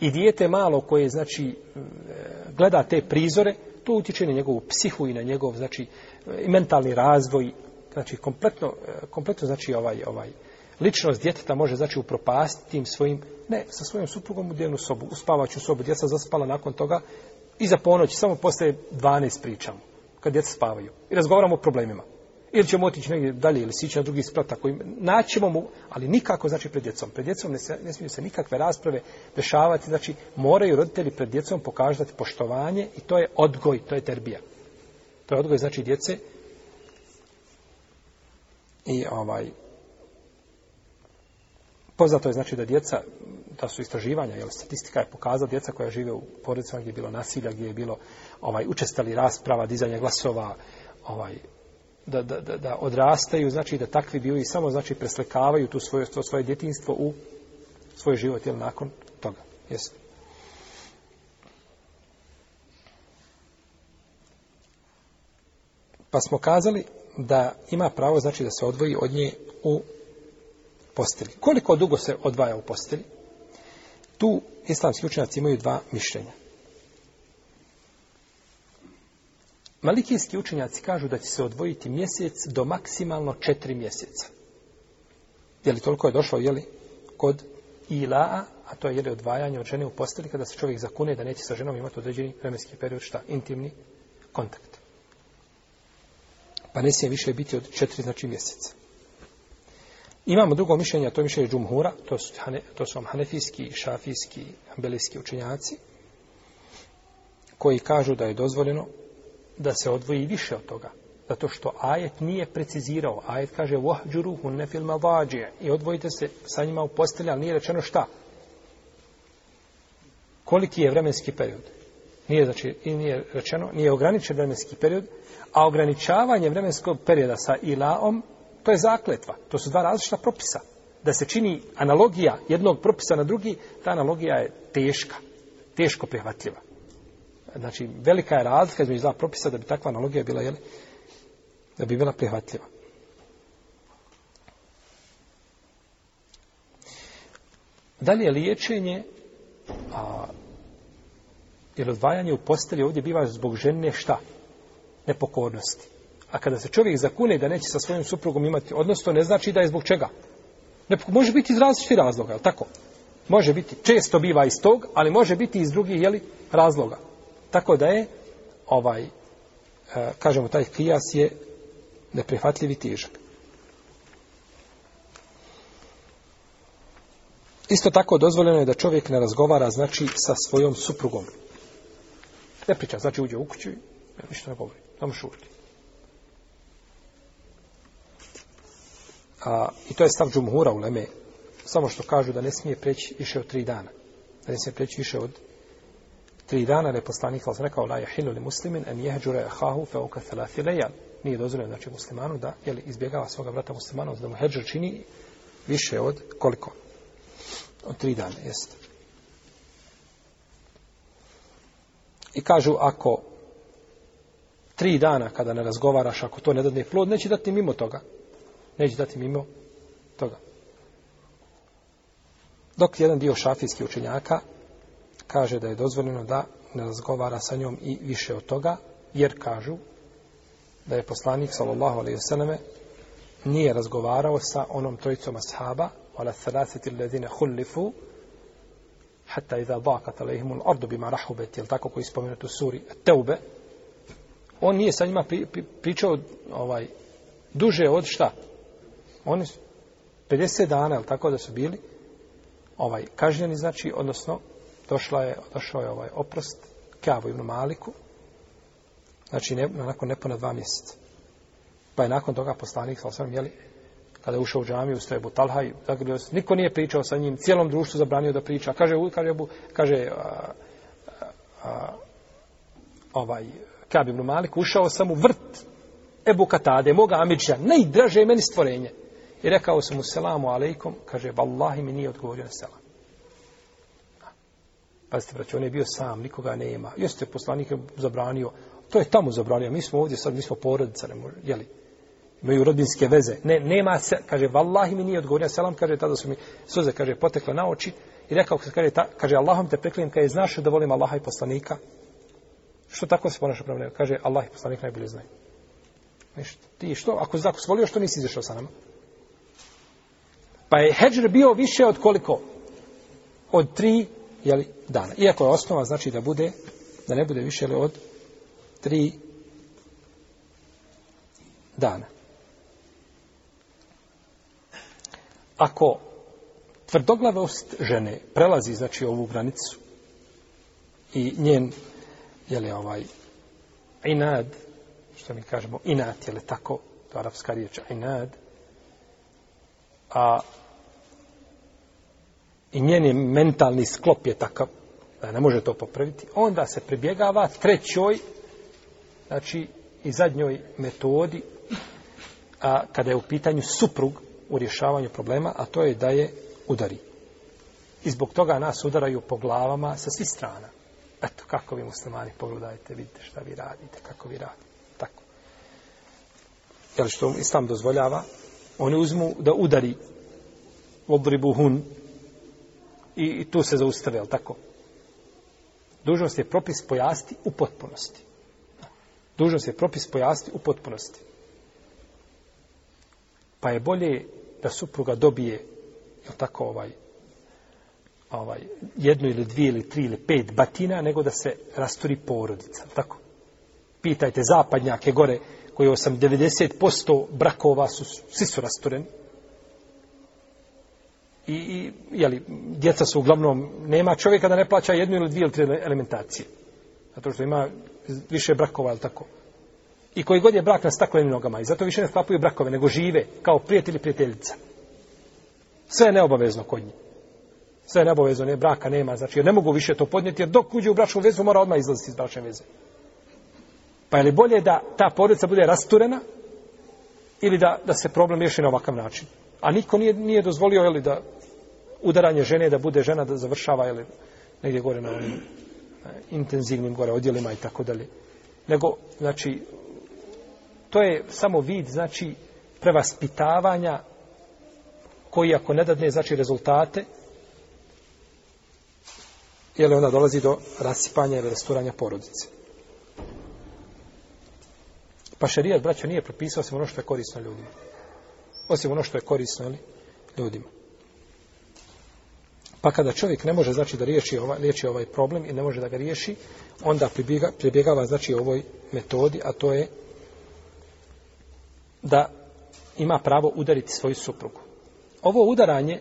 I dijete malo koje, znači, e, gleda te prizore, to utječe na njegovu psihu i na njegov, znači, e, mentalni razvoj, znači, kompletno, kompletno, znači, ovaj, ovaj, ličnost djeteta može, znači, upropastiti tim svojim, ne, sa svojom suprugom u dnevnu sobu, u spavaću sobu, djeca zaspala nakon toga i za ponoć, samo postaje 12 pričamo, kad djeca spavaju i razgovaramo o problemima ili ćemo otići negdje dalje ili sići na drugi sprat tako naćemo mu ali nikako znači pred djecom pred djecom ne, ne smiju se nikakve rasprave dešavati znači moraju roditelji pred djecom pokazati poštovanje i to je odgoj to je terbija to je odgoj znači djece i ovaj poznato je znači da djeca da su istraživanja jel statistika je pokazala djeca koja žive u porodicama gdje je bilo nasilja gdje je bilo ovaj učestali rasprava dizanje glasova ovaj da, da, da, da odrastaju, znači da takvi bili samo znači preslekavaju tu svoje to svoje djetinjstvo u svoj život jel nakon toga. Jesi. Pa smo kazali da ima pravo znači da se odvoji od nje u postelji. Koliko dugo se odvaja u postelji? Tu islamski učenjaci imaju dva mišljenja. Malikijski učenjaci kažu da će se odvojiti mjesec do maksimalno četiri mjeseca. Je li toliko je došlo, je li, kod ilaa, a to je, je li, odvajanje od žene u posteli, kada se čovjek zakune da neće sa ženom imati određeni vremenski period, šta, intimni kontakt. Pa ne smije više biti od četiri, znači, mjeseca. Imamo drugo mišljenje, a to je mišljenje džumhura, to su, to su vam hanefijski, šafijski, belijski učenjaci, koji kažu da je dozvoljeno da se odvoji više od toga. Zato što ajet nije precizirao. Ajet kaže, vohđuruhu nefilma vađe. I odvojite se sa njima u postelje, ali nije rečeno šta. Koliki je vremenski period? Nije, znači, i nije rečeno, nije ograničen vremenski period, a ograničavanje vremenskog perioda sa ilaom, to je zakletva. To su dva različita propisa. Da se čini analogija jednog propisa na drugi, ta analogija je teška, teško prihvatljiva znači velika je razlika između dva propisa da bi takva analogija bila jeli, da bi bila prihvatljiva. Dalje je liječenje a, ili odvajanje u postelji ovdje biva zbog žene šta? Nepokornosti. A kada se čovjek zakune da neće sa svojim suprugom imati odnosno ne znači da je zbog čega. Ne, može biti iz različitih razloga, je tako? Može biti, često biva iz tog, ali može biti iz drugih jeli, razloga. Tako da je, ovaj, e, kažemo, taj kijas je neprihvatljiv i tižak. Isto tako dozvoljeno je da čovjek ne razgovara, znači, sa svojom suprugom. Ne priča, znači, uđe u kuću i ništa ne govori. Tamo šurki. A, I to je stav džumhura u Leme. Samo što kažu da ne smije preći više od tri dana. Da ne smije preći više od tri dana da je poslanik sam rekao la yahilu li muslimin an yahjura akhahu fa uka thalath layal nije dozvoljeno znači muslimanu da je li izbjegava svoga brata muslimana da mu hedžr čini više od koliko od tri dana jest i kažu ako tri dana kada ne razgovaraš ako to ne dadne plod neće dati mimo toga neće dati mimo toga dok jedan dio šafijskih učenjaka kaže da je dozvoljeno da ne razgovara sa njom i više od toga, jer kažu da je poslanik, sallallahu alaihi vseleme, nije razgovarao sa onom trojicom ashaba, ala thalaseti ledine hullifu, hatta iza dakat alaihimu l'ardu bima rahubet, jel tako koji spomenuti u suri Teube, on nije sa njima pri, pri, pričao ovaj, duže od šta? Oni su 50 dana, jel tako da su bili, ovaj kažnjeni znači, odnosno došla je, došao je ovaj oprost Kavu ibn Maliku, znači ne, nakon nepona dva mjeseca. Pa je nakon toga poslanik, sa osvrame, jeli, kada je ušao u džamiju, stoje Ebu Talha i zagrlio se, niko nije pričao sa njim, cijelom društvu zabranio da priča, kaže, kaže, kaže, ovaj, Kavu ibn Maliku, ušao sam u vrt Ebu Katade, moga Amidža, najdraže je meni stvorenje. I rekao sam mu, selamu alejkom, kaže, vallahi mi nije odgovorio na selam. Pazite, braći, on je bio sam, nikoga nema. Jeste poslanik je zabranio, to je tamo zabranio, mi smo ovdje sad, mi smo porodica, ne može, jeli, imaju rodinske veze. Ne, nema se, kaže, vallahi mi nije odgovorio, selam, kaže, tada su mi suze, kaže, potekle na oči i rekao, kaže, ta, kaže, Allahom te preklijem, kaže, znaš da volim Allaha i poslanika? Što tako se ponaša prema Kaže, Allah i poslanik najbolje znaju. Ništa. Ti što, ako, ako se volio, što nisi izišao sa nama? Pa je Hedžer bio više od koliko? Od tri jeli, dana. Iako je osnova, znači da bude, da ne bude više jeli, od tri dana. Ako tvrdoglavost žene prelazi, znači, ovu granicu i njen, jeli, ovaj, inad, što mi kažemo, inad, jeli tako, to je arapska riječ, inad, a i njen je mentalni sklop je takav da ne može to popraviti, onda se pribjegava trećoj, znači i zadnjoj metodi a, kada je u pitanju suprug u rješavanju problema, a to je da je udari. I zbog toga nas udaraju po glavama sa svih strana. Eto, kako vi muslimani pogledajte, vidite šta vi radite, kako vi radite. Tako. Jel što islam dozvoljava? Oni uzmu da udari obribu hund i, i tu se zaustave, ali tako? Dužnost je propis pojasti u potpunosti. Dužnost je propis pojasti u potpunosti. Pa je bolje da supruga dobije je tako ovaj ovaj jednu ili dvije ili tri ili pet batina nego da se rasturi porodica, tako? Pitajte zapadnjake gore koji 80% brakova su svi su rastureni i, i jeli, djeca su uglavnom, nema čovjeka da ne plaća jednu ili dvije ili tri alimentacije. Zato što ima više brakova, ali tako. I koji god je brak na staklenim nogama. I zato više ne sklapuju brakove, nego žive kao prijatelj ili prijateljica. Sve je neobavezno kod njih. Sve je neobavezno, ne, braka nema. Znači, jer ne mogu više to podnijeti, jer dok uđe u bračnu vezu, mora odmah izlaziti iz bračne veze. Pa je li bolje da ta porodica bude rasturena ili da, da se problem riješi na ovakav način? A niko nije, nije dozvolio jeli, da udaranje žene da bude žena da završava jeli, negdje gore na onim eh, intenzivnim gore odjelima i tako dalje. Nego, znači, to je samo vid, znači, prevaspitavanja koji ako ne dadne, znači, rezultate, jel onda dolazi do rasipanja ili rasturanja porodice. Pa šarijat, braćo, nije propisao se ono što je korisno ljudima osim ono što je korisno ali, ljudima. Pa kada čovjek ne može znači da riješi ovaj, riješi ovaj problem i ne može da ga riješi, onda pribjega, pribjegava znači ovoj metodi, a to je da ima pravo udariti svoju suprugu. Ovo udaranje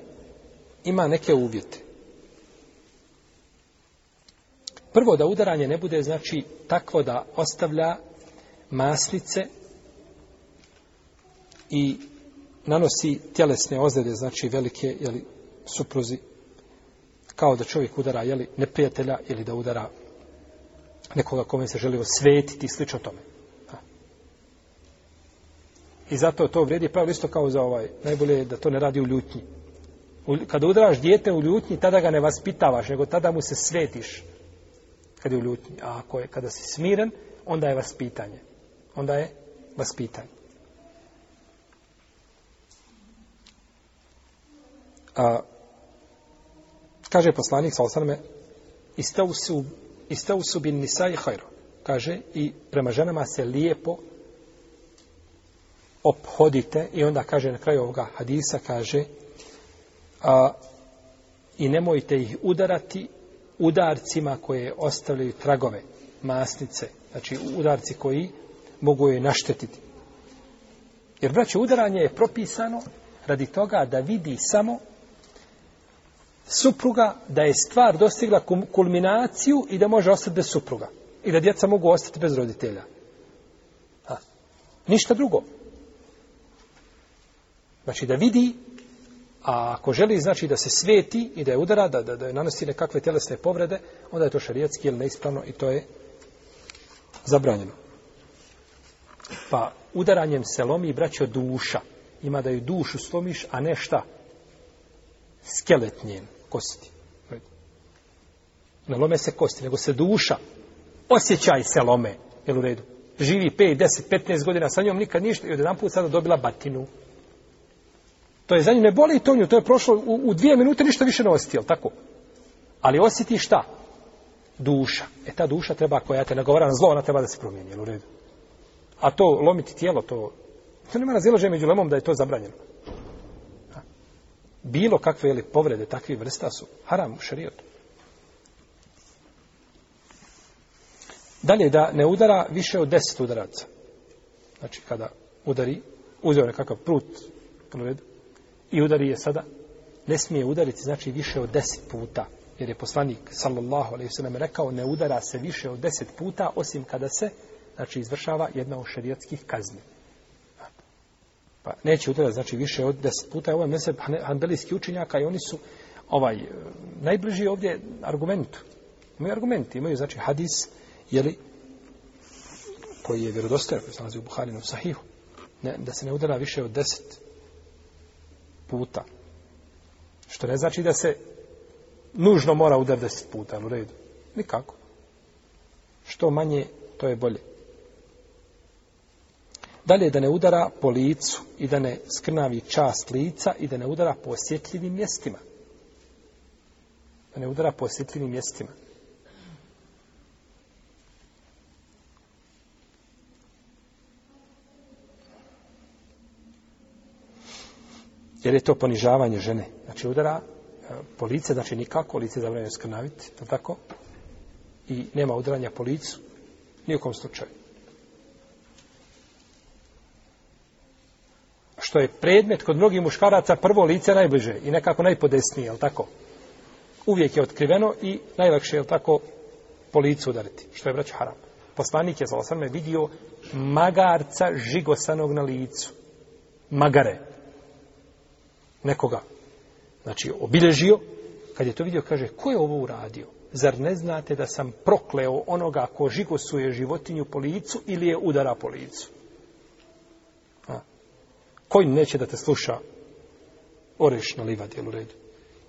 ima neke uvjete. Prvo da udaranje ne bude znači takvo da ostavlja masnice i nanosi tjelesne ozljede, znači velike jeli, supruzi, kao da čovjek udara jeli, neprijatelja ili da udara nekoga kome se želi osvetiti i slično tome. I zato to vrijedi pravo isto kao za ovaj, najbolje je da to ne radi u ljutnji. Kada udaraš dijete u ljutnji, tada ga ne vaspitavaš, nego tada mu se svetiš kada je u ljutnji. A ako je, kada si smiren, onda je vaspitanje. Onda je vaspitanje. A, kaže poslanik sa osaname, iste u subin nisa i hajro. Kaže, i prema ženama se lijepo obhodite i onda kaže na kraju ovoga hadisa, kaže, a, i nemojte ih udarati udarcima koje ostavljaju tragove, masnice, znači udarci koji mogu je naštetiti. Jer, braće, udaranje je propisano radi toga da vidi samo supruga da je stvar dostigla kulminaciju i da može ostati bez supruga. I da djeca mogu ostati bez roditelja. Ha. Ništa drugo. Znači da vidi, a ako želi znači da se sveti i da je udara, da, da, da je nanosi nekakve tjelesne povrede, onda je to šarijetski ili neispravno i to je zabranjeno. Pa udaranjem se lomi braćo duša. Ima da ju dušu slomiš, a ne šta? Skelet njenu kosti. Ne lome se kosti, nego se duša. Osjećaj se lome, je u redu? Živi 5, 10, 15 godina sa njom, nikad ništa. I od jedan put sada dobila batinu. To je za nju ne boli i to nju. To je prošlo u, u dvije minute, ništa više ne osjeti, tako? Ali osjeti šta? Duša. E ta duša treba, koja te nagovara na zlo, ona treba da se promijeni, je u redu? A to lomiti tijelo, to... To nema razilaženja među lemom da je to zabranjeno bilo kakve ili povrede takve vrsta su haram u šarijetu. Dalje, da ne udara više od deset udaraca. Znači, kada udari, uzeo nekakav prut, proved, i udari je sada, ne smije udariti, znači, više od deset puta. Jer je poslanik, sallallahu alaihi sallam, rekao, ne udara se više od deset puta, osim kada se, znači, izvršava jedna od šarijetskih kazni. Pa neće udarati znači više od 10 puta. Ovo je ovaj mesec handelijski učinjaka i oni su ovaj najbliži ovdje argumentu. Imaju argumenti, imaju znači hadis, jeli, koji je vjerodostojan, koji se nalazi u Buharinu, sahihu, ne, da se ne udara više od 10 puta. Što ne znači da se nužno mora udar 10 puta, ali u redu. Nikako. Što manje, to je bolje. Dalje da ne udara po licu i da ne skrnavi čast lica i da ne udara po osjetljivim mjestima. Da ne udara po osjetljivim mjestima. Jer je to ponižavanje žene. Znači udara e, po lice, znači nikako, lice zabranje skrnaviti, tako? I nema udaranja po licu, nijekom slučaju. što je predmet kod mnogih muškaraca prvo lice najbliže i nekako najpodesnije, je li tako? Uvijek je otkriveno i najlakše je li tako po licu udariti, što je braća haram. Poslanik je za osrme vidio magarca žigosanog na licu. Magare. Nekoga. Znači, obilježio. Kad je to vidio, kaže, ko je ovo uradio? Zar ne znate da sam prokleo onoga ko žigosuje životinju po licu ili je udara po licu? Koj neće da te sluša? Oreš na livad, jel u redu?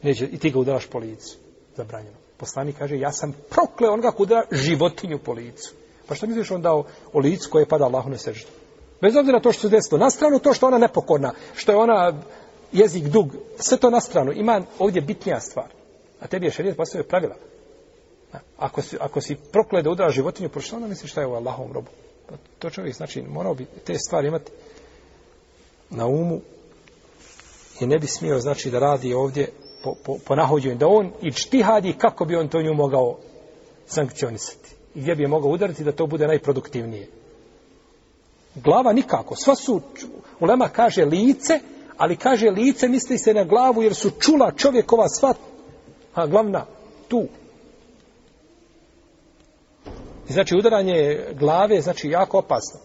Neće, I ti ga udaraš po licu. Zabranjeno. Poslani kaže, ja sam prokleo onoga ko udara životinju po licu. Pa što misliš onda o, o licu koje pada Allahu na seždu? Bez obzira na to što se desilo. Na stranu to što ona nepokorna, što je ona jezik dug, sve to na stranu. Ima ovdje bitnija stvar. A tebi je šarijet postavio pravila. Ako si, ako si prokleo da udara životinju, po što onda misliš šta je u Allahovom robu? Pa to čovjek, znači, morao bi te stvari imati na umu i ne bi smio znači da radi ovdje po, po, po nahođenju, da on i čtihadi kako bi on to nju mogao sankcionisati i gdje bi je mogao udariti da to bude najproduktivnije glava nikako sva su, ulema kaže lice ali kaže lice misli se na glavu jer su čula čovjekova sva a glavna tu I znači udaranje glave znači jako opasno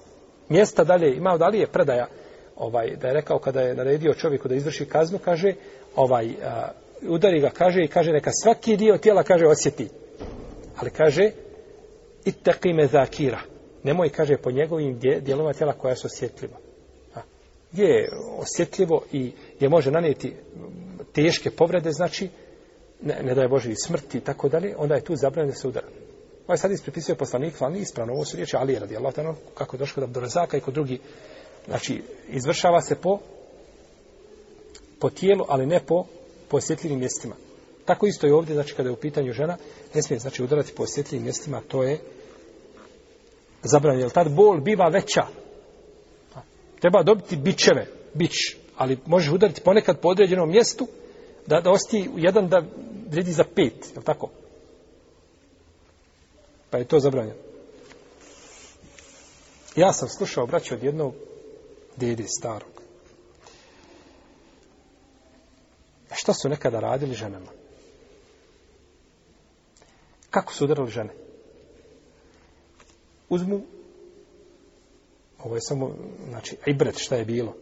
mjesta dalje ima da li je predaja ovaj da je rekao kada je naredio čovjeku da izvrši kaznu kaže ovaj uh, udari ga kaže i kaže neka svaki dio tijela kaže osjeti ali kaže ittaqi mazakira nemoj kaže po njegovim dijelovima tijela koja su osjetljiva a gdje je osjetljivo i gdje može nanijeti teške povrede znači ne, ne daje Bože i smrti i tako dalje, onda je tu zabranjeno da se udara. Ovaj sad ispripisuje poslanik, ali ispravno ovo su riječi Ali radi Allah, kako je došlo kod Abdurazaka i kod drugih znači izvršava se po po tijelu, ali ne po po osjetljivim mjestima. Tako isto je ovdje, znači kada je u pitanju žena, ne smije znači udarati po osjetljivim mjestima, to je zabranjeno, jer tad bol biva veća. Treba dobiti bičeve, bić, ali možeš udariti ponekad po određenom mjestu, da, da osti jedan da vredi za pet, je li tako? Pa je to zabranjeno. Ja sam slušao, braće, od jednog dede starog. A što su nekada radili ženama? Kako su udarali žene? Uzmu, ovo je samo, znači, ibret šta je bilo,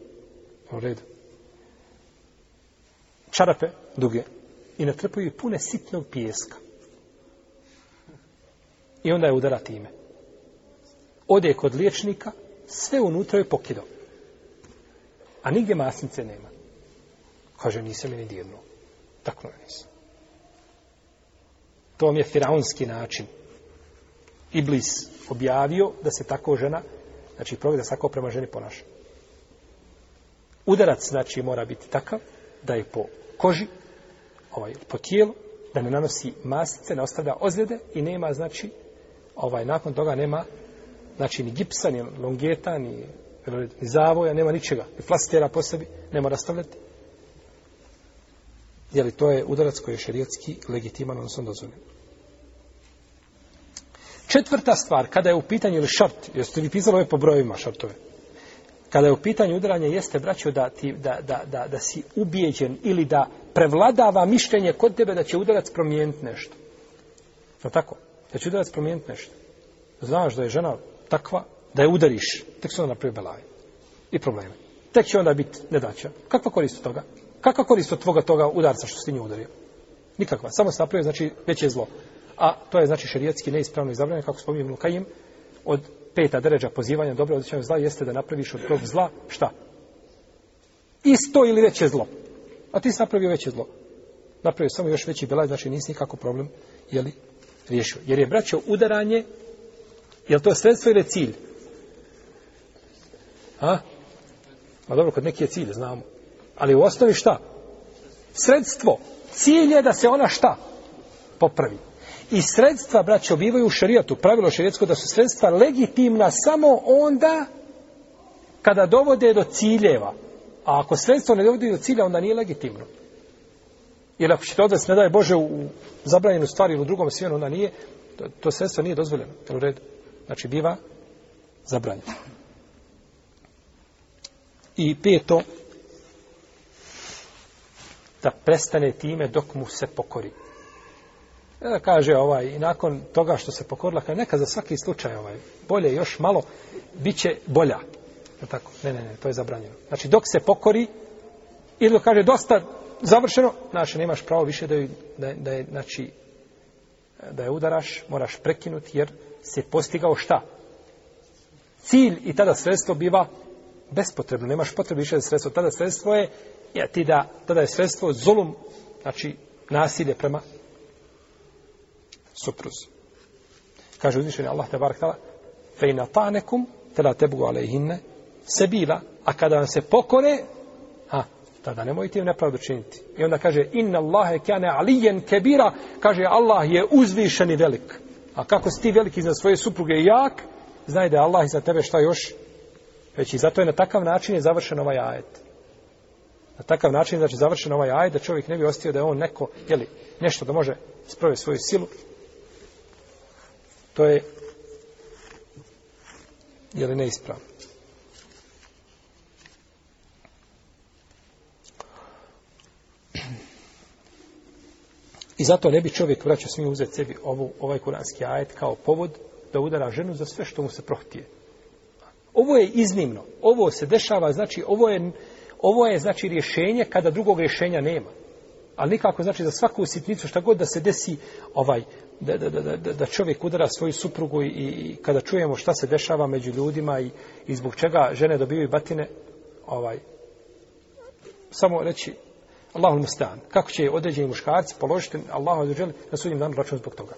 u redu. Čarape duge i natrpuju pune sitnog pijeska. I onda je udara time. Ode kod liječnika, sve unutra je pokidao. A nigdje masnice nema. Kaže, nisam meni dirnuo. Tako je nisam. To vam je firaunski način. Iblis objavio da se tako žena, znači provi da se tako prema ženi ponaša. Udarac, znači, mora biti takav da je po koži, ovaj, po tijelu, da ne nanosi masnice, ne ostavlja ozljede i nema, znači, ovaj, nakon toga nema, znači, ni gipsa, ni longeta, ni ni zavoja, nema ničega, ni flastera po sebi, nema rastavljati. Jer to je udarac koji je šerijetski legitiman, ono sam dozvoljen. Četvrta stvar, kada je u pitanju ili šart, jer ste vi pisali ove po brojima šartove, kada je u pitanju udaranja, jeste, braćo, da, ti, da, da, da, da si ubijeđen ili da prevladava mišljenje kod tebe da će udarac promijeniti nešto. Je tako? Da će udarac promijeniti nešto. Znaš da je žena takva, da je udariš, tek se onda napravi belaj i probleme. Tek će onda biti nedaća. Kakva korist od toga? Kakva korist od tvoga toga udarca što si nju udario? Nikakva. Samo se napravio, znači već je zlo. A to je znači šerijetski neispravno izabranje, kako spominje Ibn Kajim, od peta deređa pozivanja dobro odličanje zla jeste da napraviš od tog zla šta? Isto ili veće zlo. A ti si napravio veće zlo. Napravio samo još veći belaj, znači nisi nikako problem jeli, riješio. Jer je braćo udaranje, je to sredstvo ili cilj? A? Ma dobro, kod neki je cilj, znamo. Ali u osnovi šta? Sredstvo. Cilj je da se ona šta? Popravi. I sredstva, braće, obivaju u šarijatu, pravilo šarijetsko, da su sredstva legitimna samo onda kada dovode do ciljeva. A ako sredstvo ne dovode do cilja, onda nije legitimno. Jer ako ćete odvesti, ne daje Bože, u zabranjenu stvar ili u drugom svijenu, onda nije, to, to sredstvo nije dozvoljeno. Jel u redu? Znači, biva zabranjeno. I peto, da prestane time dok mu se pokori. E, kaže ovaj, i nakon toga što se pokorila, kaže, neka za svaki slučaj ovaj, bolje još malo, bit će bolja. E, tako? Ne, ne, ne, to je zabranjeno. Znači, dok se pokori, ili kaže, dosta završeno, znači, nemaš pravo više da je, da, da je, znači, da je udaraš, moraš prekinuti, jer se postigao šta? Cilj i tada sredstvo biva bespotrebno, nemaš potrebe više za sredstvo. Tada sredstvo je, ja ti da, tada je sredstvo zulum, znači nasilje prema supruzi. Kaže uzvišeni Allah te barak tala, fejna tanekum, tela tebugu alejhinne, sebila, a kada vam se pokore, ha, tada nemojte im nepravdu činiti. I onda kaže, inna Allahe kjane alijen kebira, kaže Allah je uzvišeni velik. A kako si ti velik iznad svoje supruge i jak, znaj da je Allah iznad tebe šta još Već i znači, zato je na takav način je završen ovaj ajet. Na takav način je znači, završen ovaj ajet da čovjek ne bi ostio da je on neko, jeli, nešto da može sprovesti svoju silu. To je, jeli, neispravno. I zato ne bi čovjek vraćao smije uzeti sebi ovu, ovaj kuranski ajet kao povod da udara ženu za sve što mu se prohtije. Ovo je iznimno. Ovo se dešava, znači, ovo je, ovo je znači, rješenje kada drugog rješenja nema. Ali nikako, znači, za svaku sitnicu, šta god da se desi, ovaj, da, da, da, da, da čovjek udara svoju suprugu i, i, kada čujemo šta se dešava među ljudima i, i zbog čega žene dobivaju batine, ovaj, samo reći, Allahu mustan, kako će određeni muškarci položiti Allahu azza dželle na sudnjem danu račun zbog toga?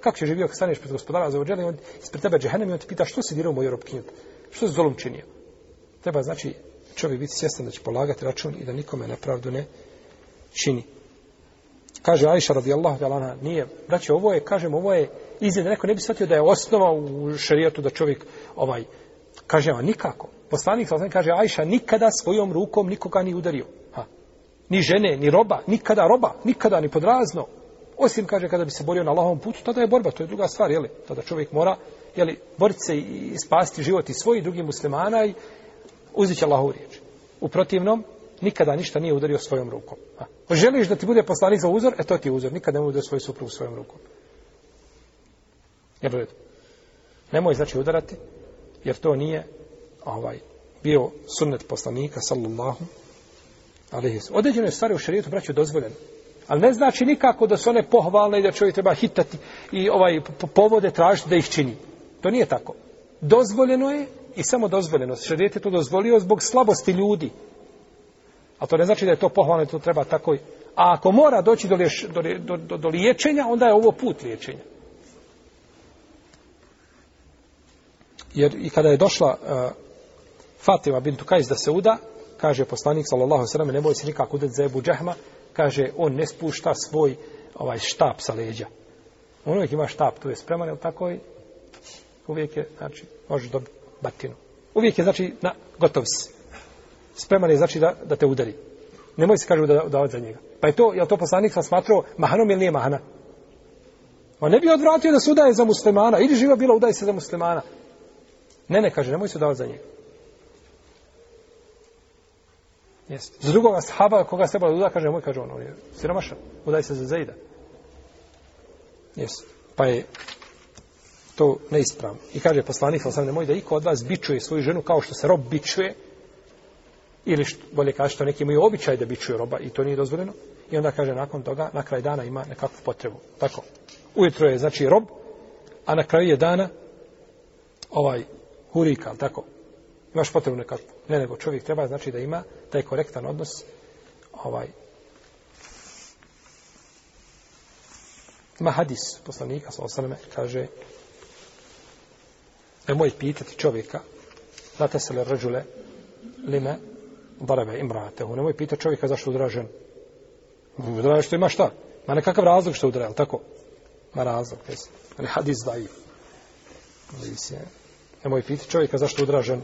Kako će živio kad staneš pred gospodara azza dželle i on ispred tebe džehennem i on te pita što si dirao moju robkinju? što se zolom činio. Treba, znači, čovjek biti svjestan da će polagati račun i da nikome nepravdu ne čini. Kaže Aisha radijallahu ta'ala, nije, braće, ovo je, kažem, ovo je izjed, neko ne bi shvatio da je osnova u šarijatu da čovjek, ovaj, kaže, a nikako. Poslanik sa kaže, Aisha nikada svojom rukom nikoga ni udario. Ha. Ni žene, ni roba, nikada roba, nikada, ni podrazno. Osim, kaže, kada bi se borio na lahom putu, tada je borba, to je druga stvar, jeli? Tada čovjek mora jeli, boriti se i spasti život i svoj i drugi muslimana i uzit će Allahovu riječ. U protivnom, nikada ništa nije udario svojom rukom. A, želiš da ti bude poslanik za uzor, e to ti je uzor, nikada nemoj udario svoju suprugu svojom rukom. Jel redu? Nemoj znači udarati, jer to nije ovaj bio sunnet poslanika, sallallahu, ali je određene stvari u šarijetu braću dozvoljene. Ali ne znači nikako da su one pohvalne i da čovjek treba hitati i ovaj povode tražiti da ih čini. To nije tako. Dozvoljeno je i samo dozvoljeno. Šarijet je to dozvolio zbog slabosti ljudi. A to ne znači da je to pohvalno i to treba tako. A ako mora doći do, liješ, do, do, do, do liječenja, onda je ovo put liječenja. Jer i kada je došla uh, Fatima bintu Kajs da se uda, kaže poslanik sallallahu alejhi ve sellem ne boj se nikak udet za Abu Džehma, kaže on ne spušta svoj ovaj štap sa leđa. On uvijek ima štap, to je spreman, je tako? uvijek je, znači, možeš dobiti batinu. Uvijek je, znači, na, gotov si. Spreman je, znači, da, da te udari. Nemoj se, kaže, da, da za njega. Pa je to, je to poslanik sam smatrao mahanom ili nije mahana? On ne bi odvratio da se udaje za muslimana. Ili živa bila, udaje se za muslimana. Ne, ne, kaže, nemoj se udavati za njega. Jest. Za drugoga sahaba koga se trebala da kaže, moj kaže on, on je siromašan, udaj se za Zaida. Jest. Pa je to neispravno. I kaže poslanik, sam ne moj da iko od vas bičuje svoju ženu kao što se rob bičuje, ili što, bolje kaže što neki imaju običaj da bičuju roba i to nije dozvoljeno. I onda kaže nakon toga, na kraj dana ima nekakvu potrebu. Tako, ujutro je znači rob, a na kraju je dana ovaj hurika, tako. Imaš potrebu nekakvu. Ne, nego čovjek treba znači da ima taj korektan odnos ovaj Ima hadis poslanika, sa osaname, kaže nemoj pitati čovjeka la tesele rađule lime barave imrate nemoj pitati čovjeka zašto udara žen udara što ima šta ma nekakav razlog što udara, tako ma razlog, jes, ali hadis daji nemoj pitati čovjeka zašto udara žen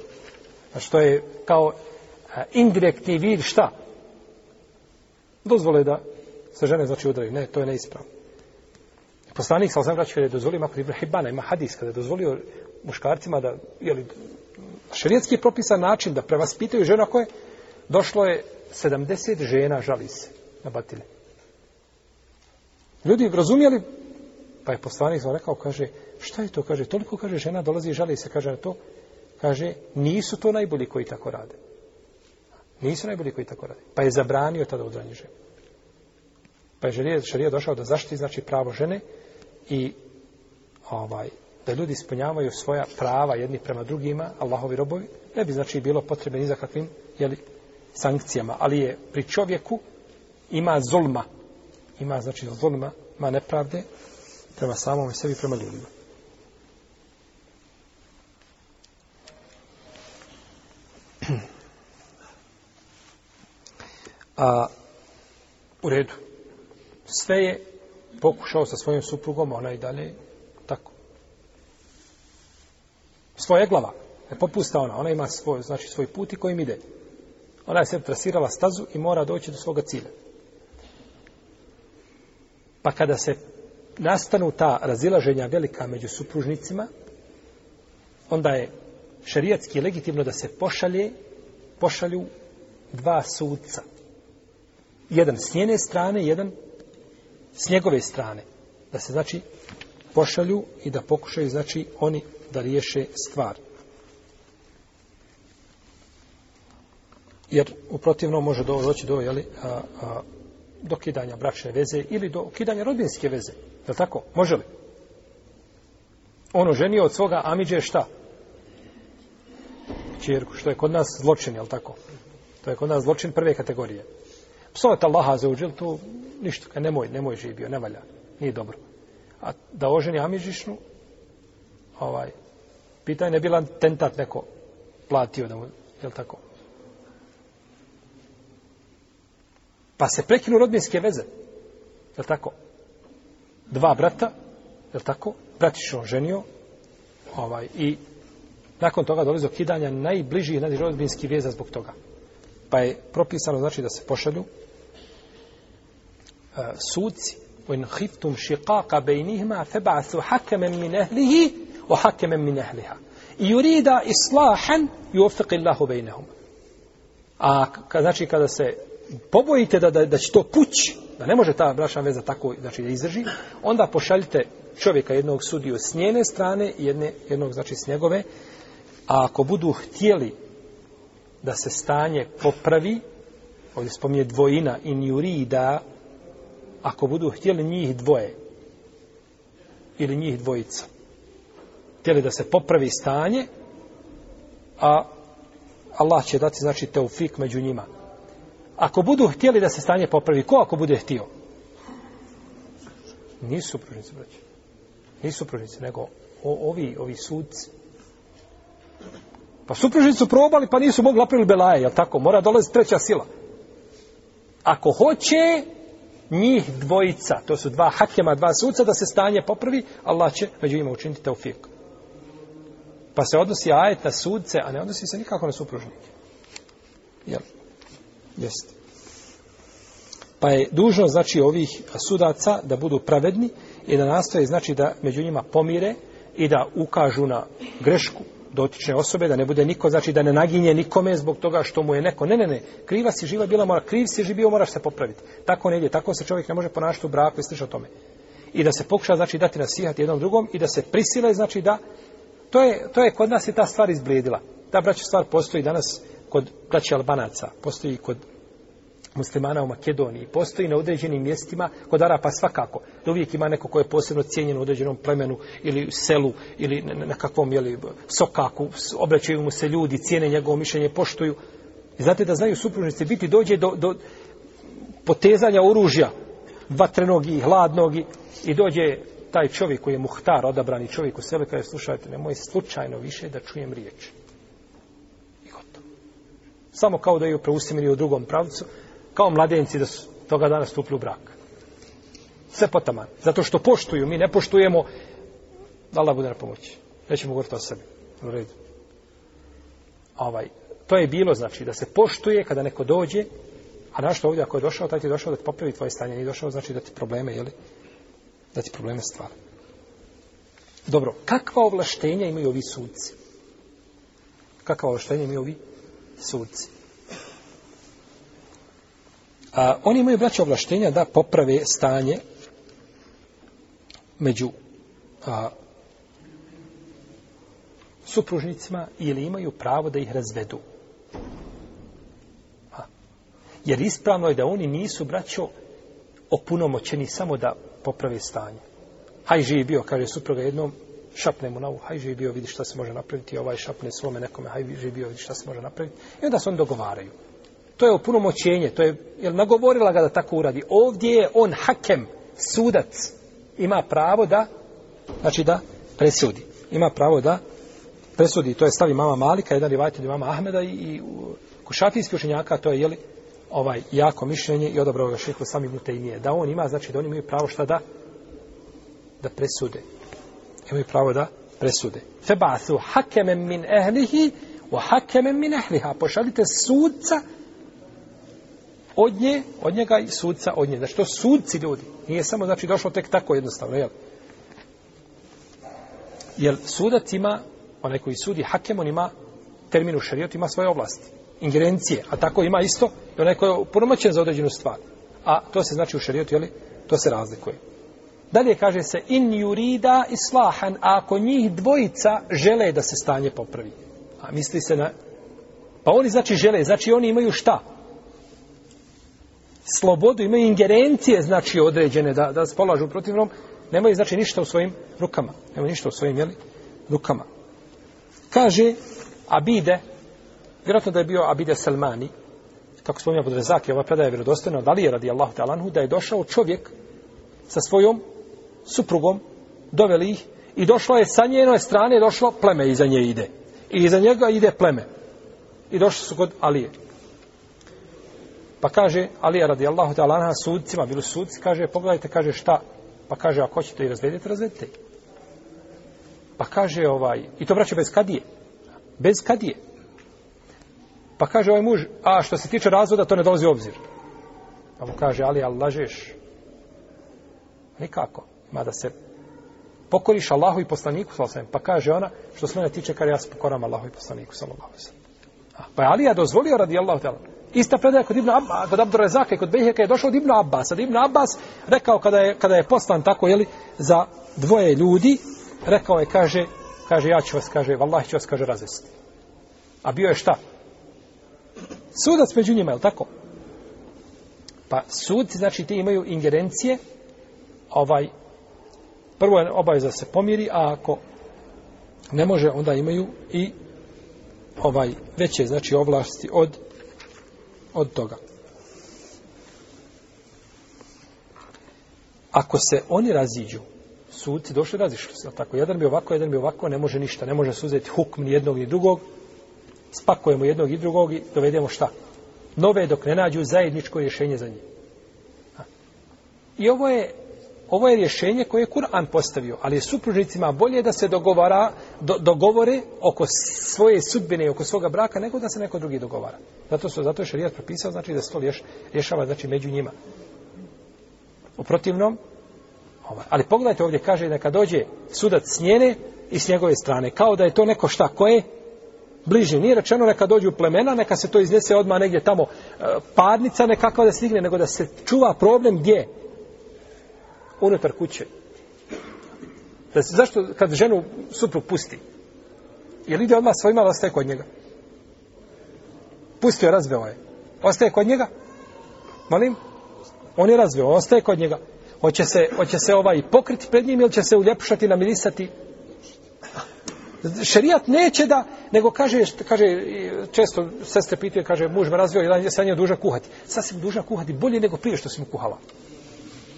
znači to je kao e, indirektni vid šta dozvole da se žene znači udaraju, ne, to je neispravno Poslanik sa osam vraćao je dozvolio makar Ibrahim Bana, ima hadis kada je dozvolio muškarcima da, je li, šerijetski propisan način da prevaspitaju žena koje, došlo je 70 žena žali se na batile. Ljudi razumijeli, pa je poslanik zva rekao, kaže, šta je to, kaže, toliko, kaže, žena dolazi i žali se, kaže, na to, kaže, nisu to najbolji koji tako rade. Nisu najbolji koji tako rade. Pa je zabranio tada odranje žene. Pa je šarija došao da zaštiti, znači, pravo žene i ovaj, da ljudi ispunjavaju svoja prava jedni prema drugima, Allahovi robovi, ne bi znači bilo potrebe ni za kakvim jeli, sankcijama. Ali je pri čovjeku ima zulma. Ima znači zulma, ima nepravde prema samom i sebi prema ljudima. A, u redu. Sve je pokušao sa svojim suprugom, ona i dalje svoja je glava. Ne popusta ona. Ona ima svoj, znači, svoj put i kojim ide. Ona je se trasirala stazu i mora doći do svoga cilja. Pa kada se nastanu ta razilaženja velika među supružnicima, onda je šerijatski legitimno da se pošalje, pošalju dva sudca. Jedan s njene strane, jedan s njegove strane. Da se znači pošalju i da pokušaju znači oni da riješe stvar. Jer u protivno može do, doći do jeli, a, a, dokidanja bračne veze ili do ukidanja rodinske veze. Je li tako? Može li? Ono ženi od svoga amiđe šta? Čirku, što je kod nas zločin, je li tako? To je kod nas zločin prve kategorije. Psovat Allaha za uđel, to ništa, e, nemoj, nemoj živio, ne valja, nije dobro. A da oženi amiđišnu, ovaj, Pitanje je bila tentat neko platio da mu, je li tako? Pa se prekinu rodbinske veze, je li tako? Dva brata, je li tako? Pratično ženio, ovaj, i nakon toga dolazi do kidanja najbližih najbliži rodbinskih veza zbog toga. Pa je propisano, znači, da se pošalju uh, sudci, وإن خفتم شقاق بينهما فبعثوا حكما من أهله wa hakemen min ehliha. I jurida islahan i ufiqi Allahu bejnehum. A ka, znači kada se pobojite da, da, da će to puć, da ne može ta brašna veza tako znači, da izdrži, onda pošaljite čovjeka jednog sudiju s njene strane i jedne, jednog znači s njegove, a ako budu htjeli da se stanje popravi, ovdje spominje dvojina in jurida, ako budu htjeli njih dvoje ili njih dvojica, tijeli da se popravi stanje, a Allah će dati, znači, teufik među njima. Ako budu htjeli da se stanje popravi, ko ako bude htio? Nisu supružnici, braće. Nisu supružnici, nego o, ovi, ovi sudci. Pa supružnici su probali, pa nisu mogli napraviti belaje, jel tako? Mora dolaziti treća sila. Ako hoće njih dvojica, to su dva hakema, dva sudca, da se stanje popravi, Allah će među njima učiniti teufiku. Pa se odnosi ajet na sudce, a ne odnosi se nikako na supružnike. Jel? Jest. Pa je dužno, znači, ovih sudaca da budu pravedni i da nastoje, znači, da među njima pomire i da ukažu na grešku dotične osobe, da ne bude niko, znači, da ne naginje nikome zbog toga što mu je neko. Ne, ne, ne, kriva si živa, bila mora, kriv si živio, moraš se popraviti. Tako ne ide, tako se čovjek ne može ponašati u braku i slično tome. I da se pokuša, znači, dati nasihat jednom drugom i da se prisile, znači, da to je, to je kod nas je ta stvar izbredila. Ta braća stvar postoji danas kod braća Albanaca, postoji kod muslimana u Makedoniji, postoji na određenim mjestima kod Arapa svakako. Da uvijek ima neko koje je posebno cijenjen u određenom plemenu ili selu ili na kakvom jeli, sokaku, obraćaju mu se ljudi, cijene njegovo mišljenje, poštuju. I znate da znaju supružnici biti dođe do, do potezanja oružja vatrenog i hladnog i dođe taj čovjek koji je muhtar, odabrani čovjek u sebe, kaže, slušajte, nemoj slučajno više da čujem riječ. I gotovo. Samo kao da je preusimili u drugom pravcu, kao mladenci da su toga dana stupili u brak. Sve potaman. Zato što poštuju, mi ne poštujemo, Allah bude na pomoći. Nećemo govoriti o sebi. U redu. Ovaj, to je bilo, znači, da se poštuje kada neko dođe, a našto ovdje, ako je došao, taj ti je došao da ti popravi tvoje stanje, nije došao, znači, da ti probleme, jeli, da ti probleme stvara. Dobro, kakva ovlaštenja imaju ovi sudci? Kakva ovlaštenja imaju ovi sudci? A, oni imaju braće ovlaštenja da poprave stanje među a, supružnicima ili imaju pravo da ih razvedu. A, jer ispravno je da oni nisu braćo opunomoćeni samo da poprave stanje. Hajži je bio, kaže supruga jednom, šapne mu na u, hajži je bio, vidi šta se može napraviti, ovaj šapne svome nekome, hajži je bio, vidi šta se može napraviti. I onda se oni dogovaraju. To je opunomoćenje, to je, je li nagovorila ga da tako uradi? Ovdje je on hakem, sudac, ima pravo da, znači da presudi. Ima pravo da presudi, to je stavi mama Malika, jedan rivajtelj mama Ahmeda i, i u, ko šafijski učenjaka, to je, jeli, li, ovaj jako mišljenje i odabrao ga šehu sami mute imije. Da on ima, znači da oni imaju pravo šta da da presude. Imaju pravo da presude. Febasu hakemen min ehlihi o hakemen min ehliha. Pošaljite sudca od nje, od njega i sudca od nje. Znači to sudci ljudi. Nije samo znači došlo tek tako jednostavno, jel? Jer sudac ima, onaj koji sudi hakem, on ima termin u šarijetu, ima svoje oblasti ingerencije, a tako ima isto i onaj koji je punomoćen za određenu stvar. A to se znači u šarijetu, jeli? To se razlikuje. Dalje kaže se, in jurida islahan, a ako njih dvojica žele da se stanje popravi. A misli se na... Pa oni znači žele, znači oni imaju šta? Slobodu, imaju ingerencije, znači određene, da, da se polažu protivnom, nemaju znači ništa u svojim rukama. Nemaju ništa u svojim, jeli? Rukama. Kaže, abide, Vjerojatno da je bio Abide Salmani, kako spominja pod Rezak, ova predaja je vjerodostojna od Alije radi Allahu talanhu, da je došao čovjek sa svojom suprugom, doveli ih i došlo je sa njenoj strane, došlo pleme iza nje ide. I iza njega ide pleme. I došli su kod Alije. Pa kaže Alija radi Allahu talanha sudcima, bili sudci, kaže, pogledajte, kaže šta? Pa kaže, ako hoćete i razvedete, razvedite. Pa kaže ovaj, i to braće bez kadije. Bez kadije. Pa kaže ovaj muž, a što se tiče razvoda, to ne dolazi u obzir. Pa mu kaže, ali al lažeš. Nikako. Mada se pokoriš Allahu i poslaniku, sallam. pa kaže ona, što se mene tiče, kada ja se pokoram Allahu i poslaniku, sallallahu Pa je Ali je dozvolio radi Allahu tela. Ista predaja kod Ibn Abba, kod Abdurrezaka i kod Behjeka je došao od Ibn Abbas. Od Ibn Abbas rekao kada je, kada je postan tako, jeli, za dvoje ljudi, rekao je, kaže, kaže, ja ću vas, kaže, vallahi ću vas, kaže, razvesti. A bio je šta? sudac među njima, je li tako? Pa sudci, znači, ti imaju ingerencije, ovaj, prvo je obaveza se pomiri, a ako ne može, onda imaju i ovaj veće, znači, ovlasti od, od toga. Ako se oni raziđu, sudci došli razišli se, tako, jedan bi ovako, jedan bi ovako, ne može ništa, ne može suzeti hukm ni jednog ni drugog, spakujemo jednog i drugog i dovedemo šta? Nove dok ne nađu zajedničko rješenje za njih. I ovo je, ovo je rješenje koje je Kur'an postavio, ali je supružnicima bolje da se dogovara, do, dogovore oko svoje sudbine i oko svoga braka, nego da se neko drugi dogovara. Zato, su, zato je šarijat propisao, znači da se to rješ, rješava znači, među njima. U protivnom, ovaj. ali pogledajte ovdje, kaže da kad dođe sudac s njene i s njegove strane, kao da je to neko šta, koje je? bliže. Nije rečeno neka dođu plemena, neka se to iznese odmah negdje tamo e, padnica nekakva da stigne, nego da se čuva problem gdje? Unutar kuće. Da se, zašto kad ženu supru pusti? Jer ide odmah svojima, ali ostaje kod njega. Pustio je, razveo je. Ostaje kod njega? Molim? On je razveo, ostaje kod njega. Hoće se, hoće se ovaj pokriti pred njim ili će se uljepšati, namirisati? Šerijat neće da, nego kaže, kaže e, često sestre pitaju, kaže, muž me razvio, jedan je sa njoj duža kuhati. Sad si mu duža kuhati bolje nego prije što si mu kuhala.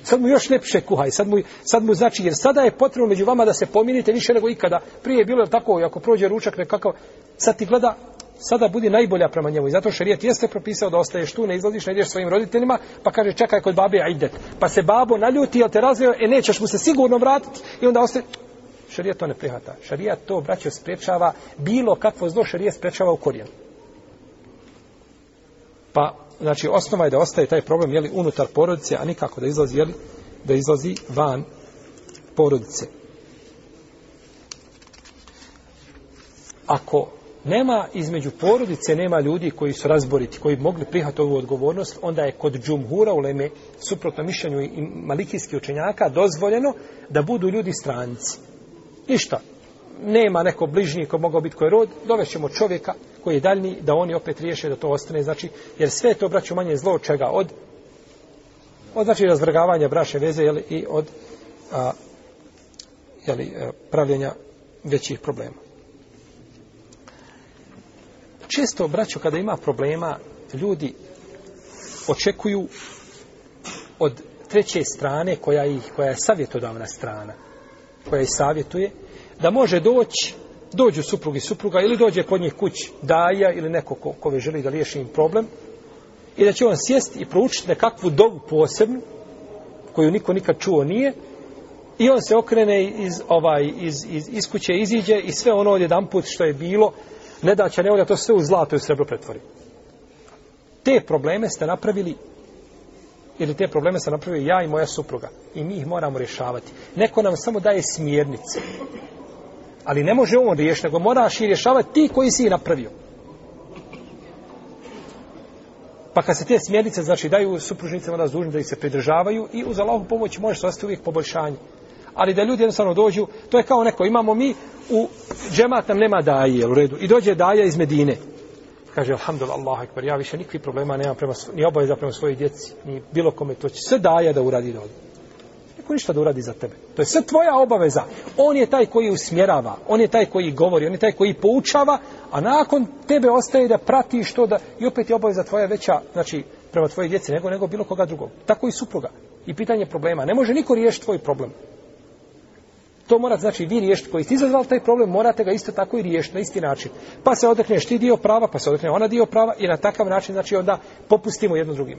Sad mu još lepše kuhaj, sad mu, sad mu znači, jer sada je potrebno među vama da se pominite više nego ikada. Prije je bilo je tako, ako prođe ručak nekakav, sad ti gleda, sada budi najbolja prema njemu. I zato šerijat jeste propisao da ostaješ tu, ne izlaziš, ne ideš svojim roditeljima, pa kaže čekaj kod babe, ajde. Pa se babo naljuti, jel te razvio, e nećeš mu se sigurno vratiti i onda ostaje, Šarijat to ne prihvata. Šarijat to, braćo, sprečava bilo kakvo zlo, šarijat sprečava u korijenu. Pa, znači, osnova je da ostaje taj problem, jeli, unutar porodice, a nikako da izlazi, jeli, da izlazi van porodice. Ako nema između porodice, nema ljudi koji su razboriti, koji bi mogli prihati ovu odgovornost, onda je kod džumhura u Leme, suprotno mišljenju i malikijskih učenjaka, dozvoljeno da budu ljudi stranci ništa, nema neko bližnji ko mogao biti koji rod, dovećemo čovjeka koji je daljni da oni opet riješe da to ostane, znači, jer sve to braću manje zlo od čega, od, od znači razvrgavanja braše veze jeli, i od a, jeli, e, pravljenja većih problema. Često, braćo, kada ima problema, ljudi očekuju od treće strane koja ih koja je savjetodavna strana koja je savjetuje, da može doći, dođu suprugi supruga ili dođe kod njih kuć daja ili neko ko, ko želi da riješi im problem i da će on sjesti i proučiti nekakvu dogu posebnu koju niko nikad čuo nije i on se okrene iz, ovaj, iz, iz, iz kuće, iziđe i sve ono jedan put što je bilo ne da će ne to sve u zlato i u srebro pretvori. Te probleme ste napravili ili te probleme sam napravio ja i moja supruga i mi ih moramo rješavati. Neko nam samo daje smjernice. Ali ne može on riješiti, nego moraš i rješavati ti koji si ih napravio. Pa kad se te smjernice, znači, daju supružnicama da zužim da ih se pridržavaju i uz Allahom pomoć možeš ostati uvijek poboljšanje. Ali da ljudi jednostavno dođu, to je kao neko, imamo mi u džemat nam nema daje, u redu. I dođe daja iz Medine kaže alhamdulillah Allahu ekber ja više nikakvih problema nemam prema ni obaveza prema svojoj djeci ni bilo kome to će sve daje da uradi da odi neko ništa da uradi za tebe to je sve tvoja obaveza on je taj koji usmjerava on je taj koji govori on je taj koji poučava a nakon tebe ostaje da prati što da i opet je obaveza tvoja veća znači prema tvoje djeci nego nego bilo koga drugog tako i supruga i pitanje problema ne može niko riješiti tvoj problem To mora znači vi riješiti koji ste izazvali taj problem, morate ga isto tako i riješiti na isti način. Pa se odrekneš ti dio prava, pa se odrekne ona dio prava i na takav način znači onda popustimo jedno drugim.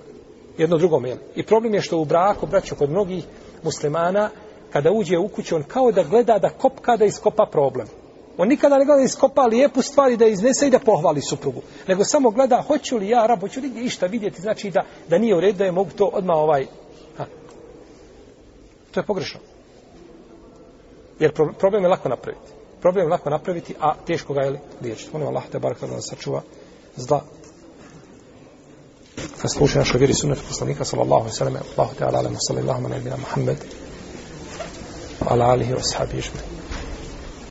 Jedno drugom, jel? I problem je što u braku, braću, kod mnogih muslimana, kada uđe u kuću, on kao da gleda da kopka da iskopa problem. On nikada ne gleda da iskopa lijepu stvar i da iznese i da pohvali suprugu. Nego samo gleda, hoću li ja, rab, hoću li išta vidjeti, znači da, da nije u redu, da je mogu to odmah ovaj... Ha. To je pogrešno. Jer problem je lako napraviti. Problem je lako napraviti, a teško ga je li liječiti. Molim Allah, te barak da nas sačuva zla. Da služi našoj vjeri sunnetu poslanika, sallallahu sallam, Allahu te ala alamu, sallallahu alamu, sallallahu alamu, sallallahu alamu, sallallahu alamu, sallallahu alamu, sallallahu alamu,